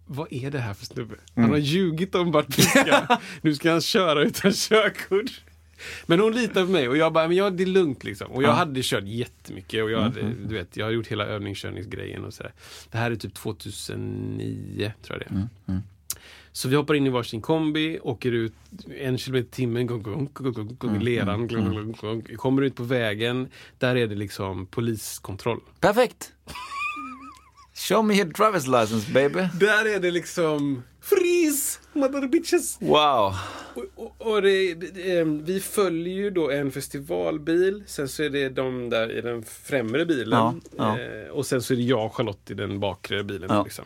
vad är det här för snubbe? Han har ljugit om vart vi ska. [laughs] nu ska han köra utan körkort. Men hon litar på mig och jag bara, men ja, det är lugnt liksom. Och jag hade kört jättemycket och jag hade, du vet, jag har gjort hela övningskörningsgrejen och sådär. Det här är typ 2009, tror jag det är. Så vi hoppar in i varsin kombi, åker ut en kilometer i timmen, gång, gång, gång, gång, gång, i leran, gång, gång, gång. kommer ut på vägen. Där är det liksom poliskontroll. Perfekt! Show me your driver's license baby. Där är det liksom Freeze! Mother bitches! Wow. Och, och, och det, det, eh, vi följer ju då en festivalbil, sen så är det de där i den främre bilen. Ja, ja. Eh, och sen så är det jag och Charlotte i den bakre bilen. Ja. Liksom.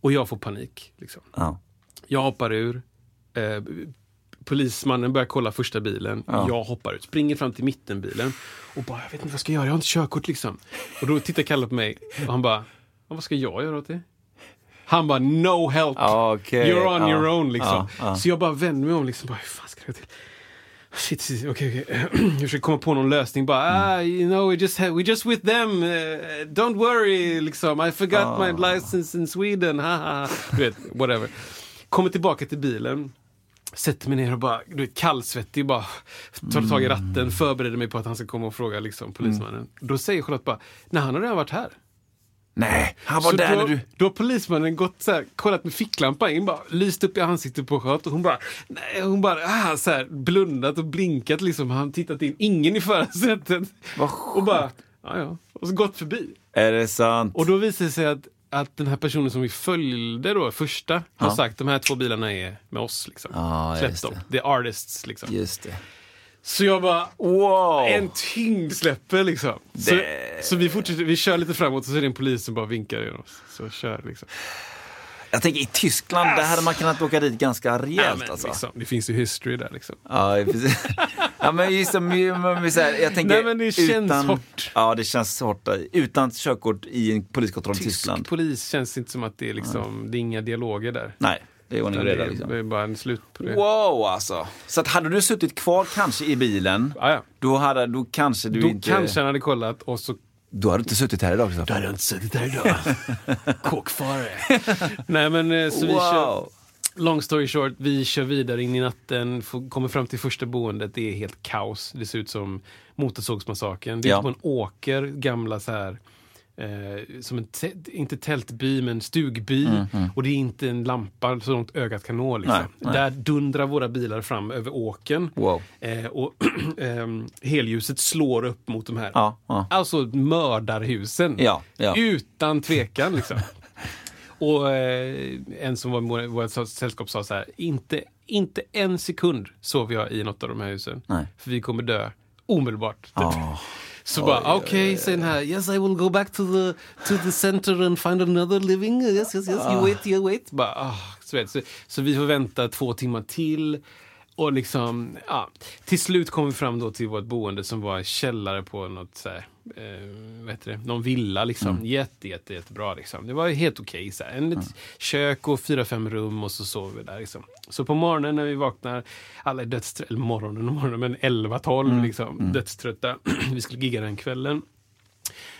Och jag får panik. Liksom. Ja. Jag hoppar ur. Eh, polismannen börjar kolla första bilen. Ja. Jag hoppar ut, springer fram till mittenbilen. Och bara, jag vet inte vad jag ska göra, jag har inte körkort liksom. Och då tittar Kalle på mig och han bara, "Ja, vad ska jag göra åt det? Han bara, no help! Okej. You're on Ja. your own liksom. Ja. Så jag bara vänder mig om liksom, bara, hur fan ska gå till? Shit, shit, okej, okej. [clears throat] Jag försöker komma på någon lösning. Bara, Mm. ah, you know, we just, we just with them. Uh, don't worry, liksom. I forgot Ah. my license in Sweden. Ha, ha, ha. Du vet, whatever. Kommer tillbaka till bilen. Sätter mig ner och bara, du vet, kallsvettig, bara tar tag i Mm. ratten, förbereder mig på att han ska komma och fråga liksom, polismannen. Då säger Charlotte bara, nej han har redan varit här. Nej, han var Så där då, när du... då har polismannen gått så här, kollat med ficklampan in, bara lyst upp i ansiktet på Charlotte och hon bara, nej, hon bara ah, så här, blundat och blinkat liksom. Han tittat in, ingen i förarsätet. Vad Och bara, ja ja. Och så gått förbi. Är det sant? Och då visar det sig att, att den här personen som vi följde då, första, har Ja. sagt de här två bilarna är med oss. Liksom. Ja, Släpp dem. det. The artists liksom. Just det. Så jag bara, Wow! en tyngd släpper liksom. Så, Det- så vi fortsätter, vi kör lite framåt och så är det en polis som bara vinkar genom oss. Så kör liksom. Jag tänker i Tyskland, där hade man kunnat åka dit ganska Ja, rejält men alltså. liksom, det finns ju history där liksom. Ja, precis. [laughs] ja, men just som, men vi säger, jag tänker Nej, men det känns utan, hårt. Ja, det känns hårt. Utan körkort i en poliskontroll i Tyskland. Tysk polis känns inte som att det är liksom, det är inga dialoger där. Nej, det är ordning och reda liksom. det är bara en slut på det. Wow alltså. Så att hade du suttit kvar kanske i bilen, Ja, ja. då hade då kanske du Då inte... kanske han hade kollat och så Då hade du inte suttit här idag. Då hade jag inte suttit där idag. [laughs] Kåkfarare. Nej men eh, så vi kör, long story short, vi kör vidare in i natten, får, kommer fram till första boendet, det är helt kaos. Det ser ut som Motorsågsmassakern. Det är Ja. på en åker, gamla så här Eh, som en, te- inte tältby, men stugby. Och det är inte en lampa så långt ögat kan nå. Liksom. Mm, Nej, nej. Där dundrar våra bilar fram över åken. Wow. Eh, och [clears throat] ehm, helljuset slår upp mot de här. Ja, ja. Alltså mördarhusen. Ja. Utan tvekan liksom. [laughs] Och eh, en som var i vårt sällskap sa så här, inte, inte en sekund sov jag i något av de här husen. Nej. För vi kommer dö omedelbart. Typ. Ja. Så bara, okej, säger den här, yes I will go back to the, to the center and find another living. Yes, yes, yes, you wait, you wait. Bara, ah, så, vet, så, så vi får vänta två timmar till. Och liksom, ja. Till slut kom vi fram då till vårt boende som var en källare på något så här, eh, vad heter det, någon villa liksom. Jätte, jätte, jättebra liksom. Det var helt okej här. En litet kök och fyra, fem rum och så sov vi där liksom. Så på morgonen när vi vaknar, alla är dödströtta, eller morgonen och morgonen, men 11, 12 liksom, dödströtta. [clears throat] vi skulle gigga den kvällen.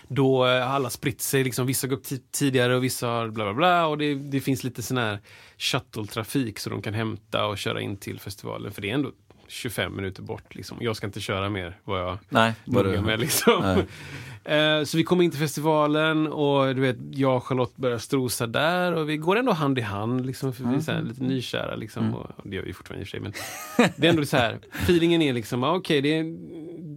Då eh, har alla spritt sig, liksom, vissa går upp ti- tidigare och vissa har bla bla bla. Och det, det finns lite sån här shuttle-trafik så de kan hämta och köra in till festivalen. För det är ändå 25 minuter bort. Liksom. Jag ska inte köra mer vad jag Nej, noga du- med. Liksom. [laughs] Eh, så vi kommer in till festivalen och du vet, jag och Charlotte börjar strosa där och vi går ändå hand i hand. Liksom, för vi är här, lite nykära. Liksom, och, och det gör vi fortfarande i och för sig. Men det är ändå så här, feelingen är liksom, ah, okej, det, är,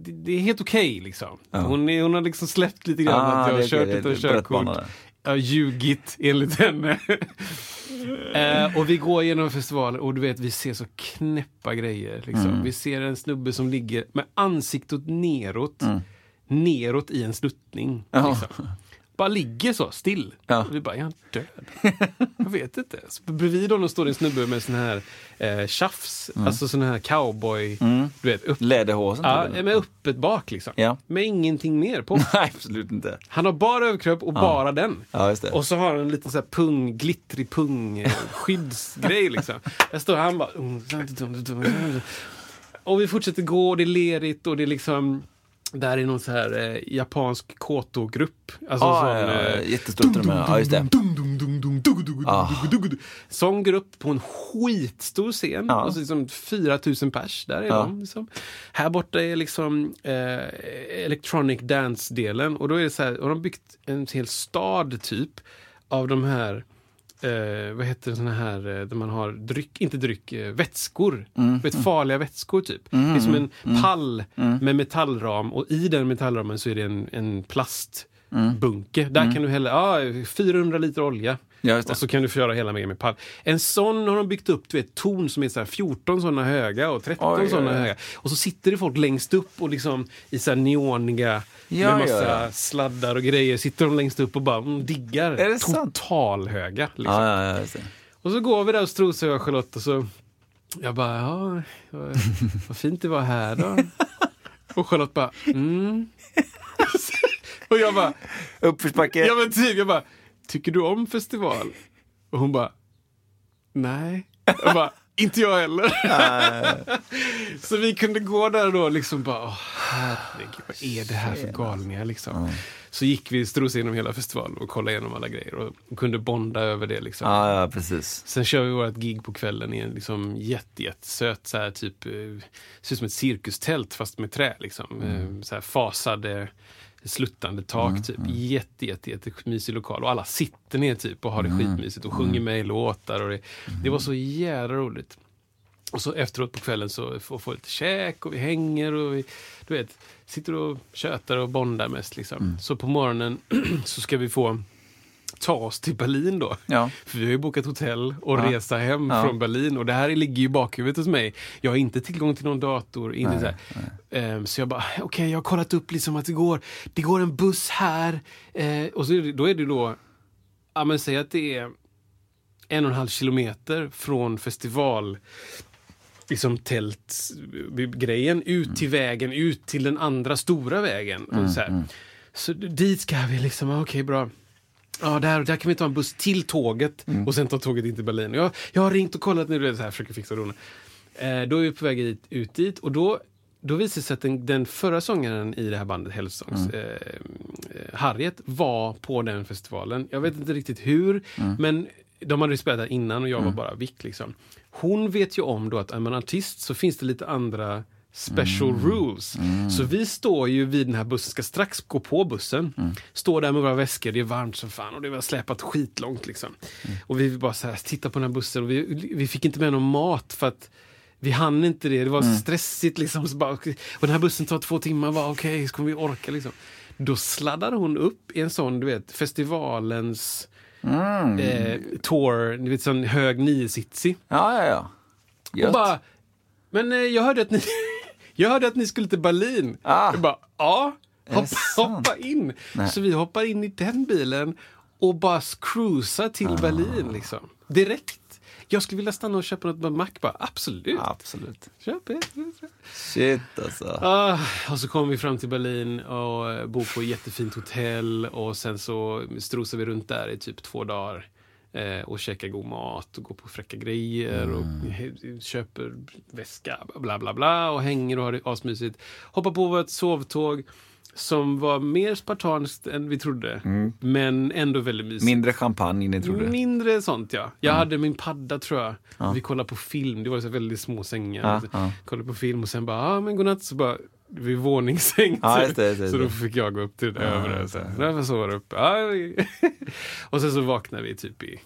det, det är helt okej. liksom. hon, är- hon har liksom släppt lite grann Ah, att jag det har kört det bana körkort. Har ljugit enligt henne. [laughs] eh, och vi går genom festivalen och du vet, vi ser så knäppa grejer. Liksom. Mm. Vi ser en snubbe som ligger med ansiktet neråt. Neråt i en sluttning. Liksom. Bara ligger så, still. Ja. Vi bara, är han död? Jag vet inte. Så bredvid honom står det en snubbe med sån här eh, tjafs, Mm. alltså sån här cowboy, du vet, upp, Läderhåsen? ja, typ, med öppet bak liksom. Ja. Med ingenting mer på. [laughs] Nej, absolut inte. Han har bara överkropp och bara den. Ja, just det. Och så har han en liten så här pung, glittrig pung, skyddsgrej [laughs] liksom. Där står han bara... Och vi fortsätter gå och det är lerigt och det är liksom... Där är någon så här eh, japansk koto-grupp. Alltså Ja, sån, ja, ja, eh, jättestort rum. Ja, just det. Ah. Sån grupp på en skitstor scen. Ja. Och så liksom 4000 pers, där är Ja. de. Liksom. Här borta är liksom eh, electronic dance-delen. Och då är det så här, och de har byggt en hel stad typ av de här Eh, vad heter det, såna här eh, där man har dryck, inte dryck, eh, vätskor. Mm. Vet, farliga vätskor typ. Det är som en pall med metallram och i den metallramen så är det en, en plastbunke. Där kan du hälla ah, 400 liter olja. Ja. Och så kan du köra hela med med pall. En sån har de byggt upp, du vet, torn som är så här 14 såna höga och 13 Oj, såna oj. höga. Och så sitter det folk längst upp och liksom i så här neoniga Ja, med massa ja, ja. sladdar och grejer. Sitter de längst upp och bara mm, diggar. Är det sant? Totalhöga. Liksom. Och så går vi där och strosar jag och Charlotte och så jag bara, ja, vad, [laughs] vad fint det var här då. Och Charlotte bara, mm. [laughs] Och jag bara, Uppförsbacke. ja men typ, jag bara, tycker du om festival? Och hon bara, nej. Jag bara, inte jag heller. så vi kunde gå där då liksom bara, åh, herregud, vad är det här för galningar liksom. Så gick vi strosade igenom hela festivalen och kollade igenom alla grejer och, och kunde bonda över det liksom. Ja, ja, precis. Sen kör vi vårt gig på kvällen i en liksom jätte, jättesöt, så här, typ, eh, ser ut som ett cirkustält fast med trä. Liksom. Eh, Så här, fasade, sluttande tak. typ. Jätte, jätte, jättemysig lokal. Och alla sitter ner typ och har det skitmysigt och sjunger med i låtar. Och det, det var så jävla roligt. Och så efteråt på kvällen så får vi lite käk och vi hänger och vi du vet, sitter och tjötar och bondar mest. Liksom. Så på morgonen [clears throat] så ska vi få ta oss till Berlin då. Ja. För vi har ju bokat hotell och Ja. resa hem Ja. från Berlin och det här ligger ju i bakhuvudet hos mig. Jag har inte tillgång till någon dator. Inte så, här. Ehm, så jag bara, okej jag har kollat upp liksom att det går, det går en buss här. Eh, och så då är det då, ja men säg att det är en och en halv kilometer från festival liksom tältgrejen ut till vägen, ut till den andra stora vägen. och så, här. så dit ska vi liksom, ah, okej bra. Ja, där, där kan vi ta en buss till tåget och sen ta tåget in till Berlin. Jag, jag har ringt och kollat nu, du vet, så här, försöker fixa och. Eh, då är vi på väg ut, ut dit och då, då visar det sig att den, den förra sångaren i det här bandet, Hellsongs, eh, eh, Harriet, var på den festivalen. Jag vet inte riktigt hur, men de hade ju spelat där innan och jag var bara vick. Liksom. Hon vet ju om då att är man artist så finns det lite andra special rules. Så vi står ju vid den här bussen, ska strax gå på bussen. Står där med våra väskor, det är varmt som fan och det var släpat skitlångt. Liksom. Och vi bara så här, titta på den här bussen och vi, vi fick inte med någon mat för att vi hann inte det, det var stressigt liksom. Så bara, och den här bussen tar två timmar, okej, ska vi orka liksom? Då sladdade hon upp i en sån, du vet, festivalens eh, tour, du vet sån hög niositsig. Ja, ja, ja. Och bara, men eh, jag hörde att ni, jag hörde att ni skulle till Berlin. Ah. Jag bara, ja, hoppa, hoppa in. Nej. Så vi hoppar in i den bilen och bara cruisar till Ah. Berlin liksom. Direkt. Jag skulle vilja stanna och köpa något på Mac bara, absolut. Absolut. Köp det. Shit alltså. Ah, och så kom vi fram till Berlin och bor på ett jättefint hotell och sen så strosar vi runt där i typ två dagar. Eh, och käkar god mat och går på fräcka grejer och he- köper väska bla bla bla och hänger och har det asmysigt. Hoppar på vårt sovtåg som var mer spartanskt än vi trodde. Men ändå väldigt mysigt. Mindre champagne än ni trodde. Mindre sånt ja. Jag hade min padda tror jag. Vi kollade på film, det var så väldigt små sängar. Ja, ja. Kollade på film och sen bara, ja ah, men godnatt. Så bara, vid våningssäng. Ja, just det, just det, så då fick jag gå upp till det Ja, övre. Så det. här. Där sova uppe. Ja, vi- [laughs] och sen så vaknade vi typ i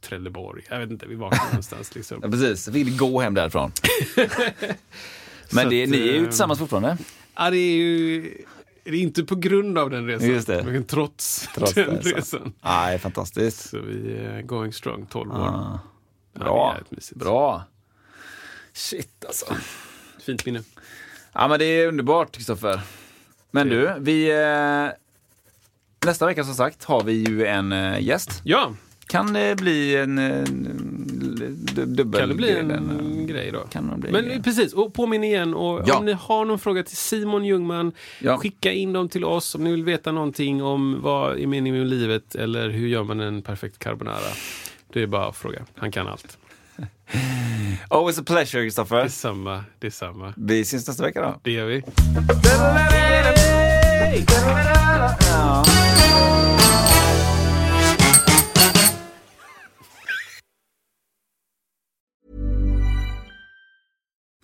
Trelleborg. Jag vet inte, vi vaknade någonstans liksom. Ja, precis. Vill gå hem därifrån. [laughs] Men Så det, att, ni är ju eh, tillsammans fortfarande. Ja, det är ju det är inte på grund av den resan. Just det. Men trots, Trots den så. resan. Nej, fantastiskt. Så vi är going strong, 12 år. Ja. Ja, det Bra. mysigt. Bra. Shit alltså. Fint minne. Ja men det är underbart Kristoffer. Men du, vi... Eh, Nästa vecka som sagt har vi ju en eh, gäst. Ja, Kan det bli en, en dubbel kan det bli en en- grej då? Kan det bli Men en- precis, och påminn igen. Och Ja. Om ni har någon fråga till Simon Ljungman, Ja. skicka in dem till oss. Om ni vill veta någonting om vad är meningen med livet eller hur gör man en perfekt carbonara. Det är bara att fråga. Han kan allt. [laughs] Always a pleasure, Kristoffer. Detsamma, detsamma. Vi syns nästa vecka då. Det gör vi.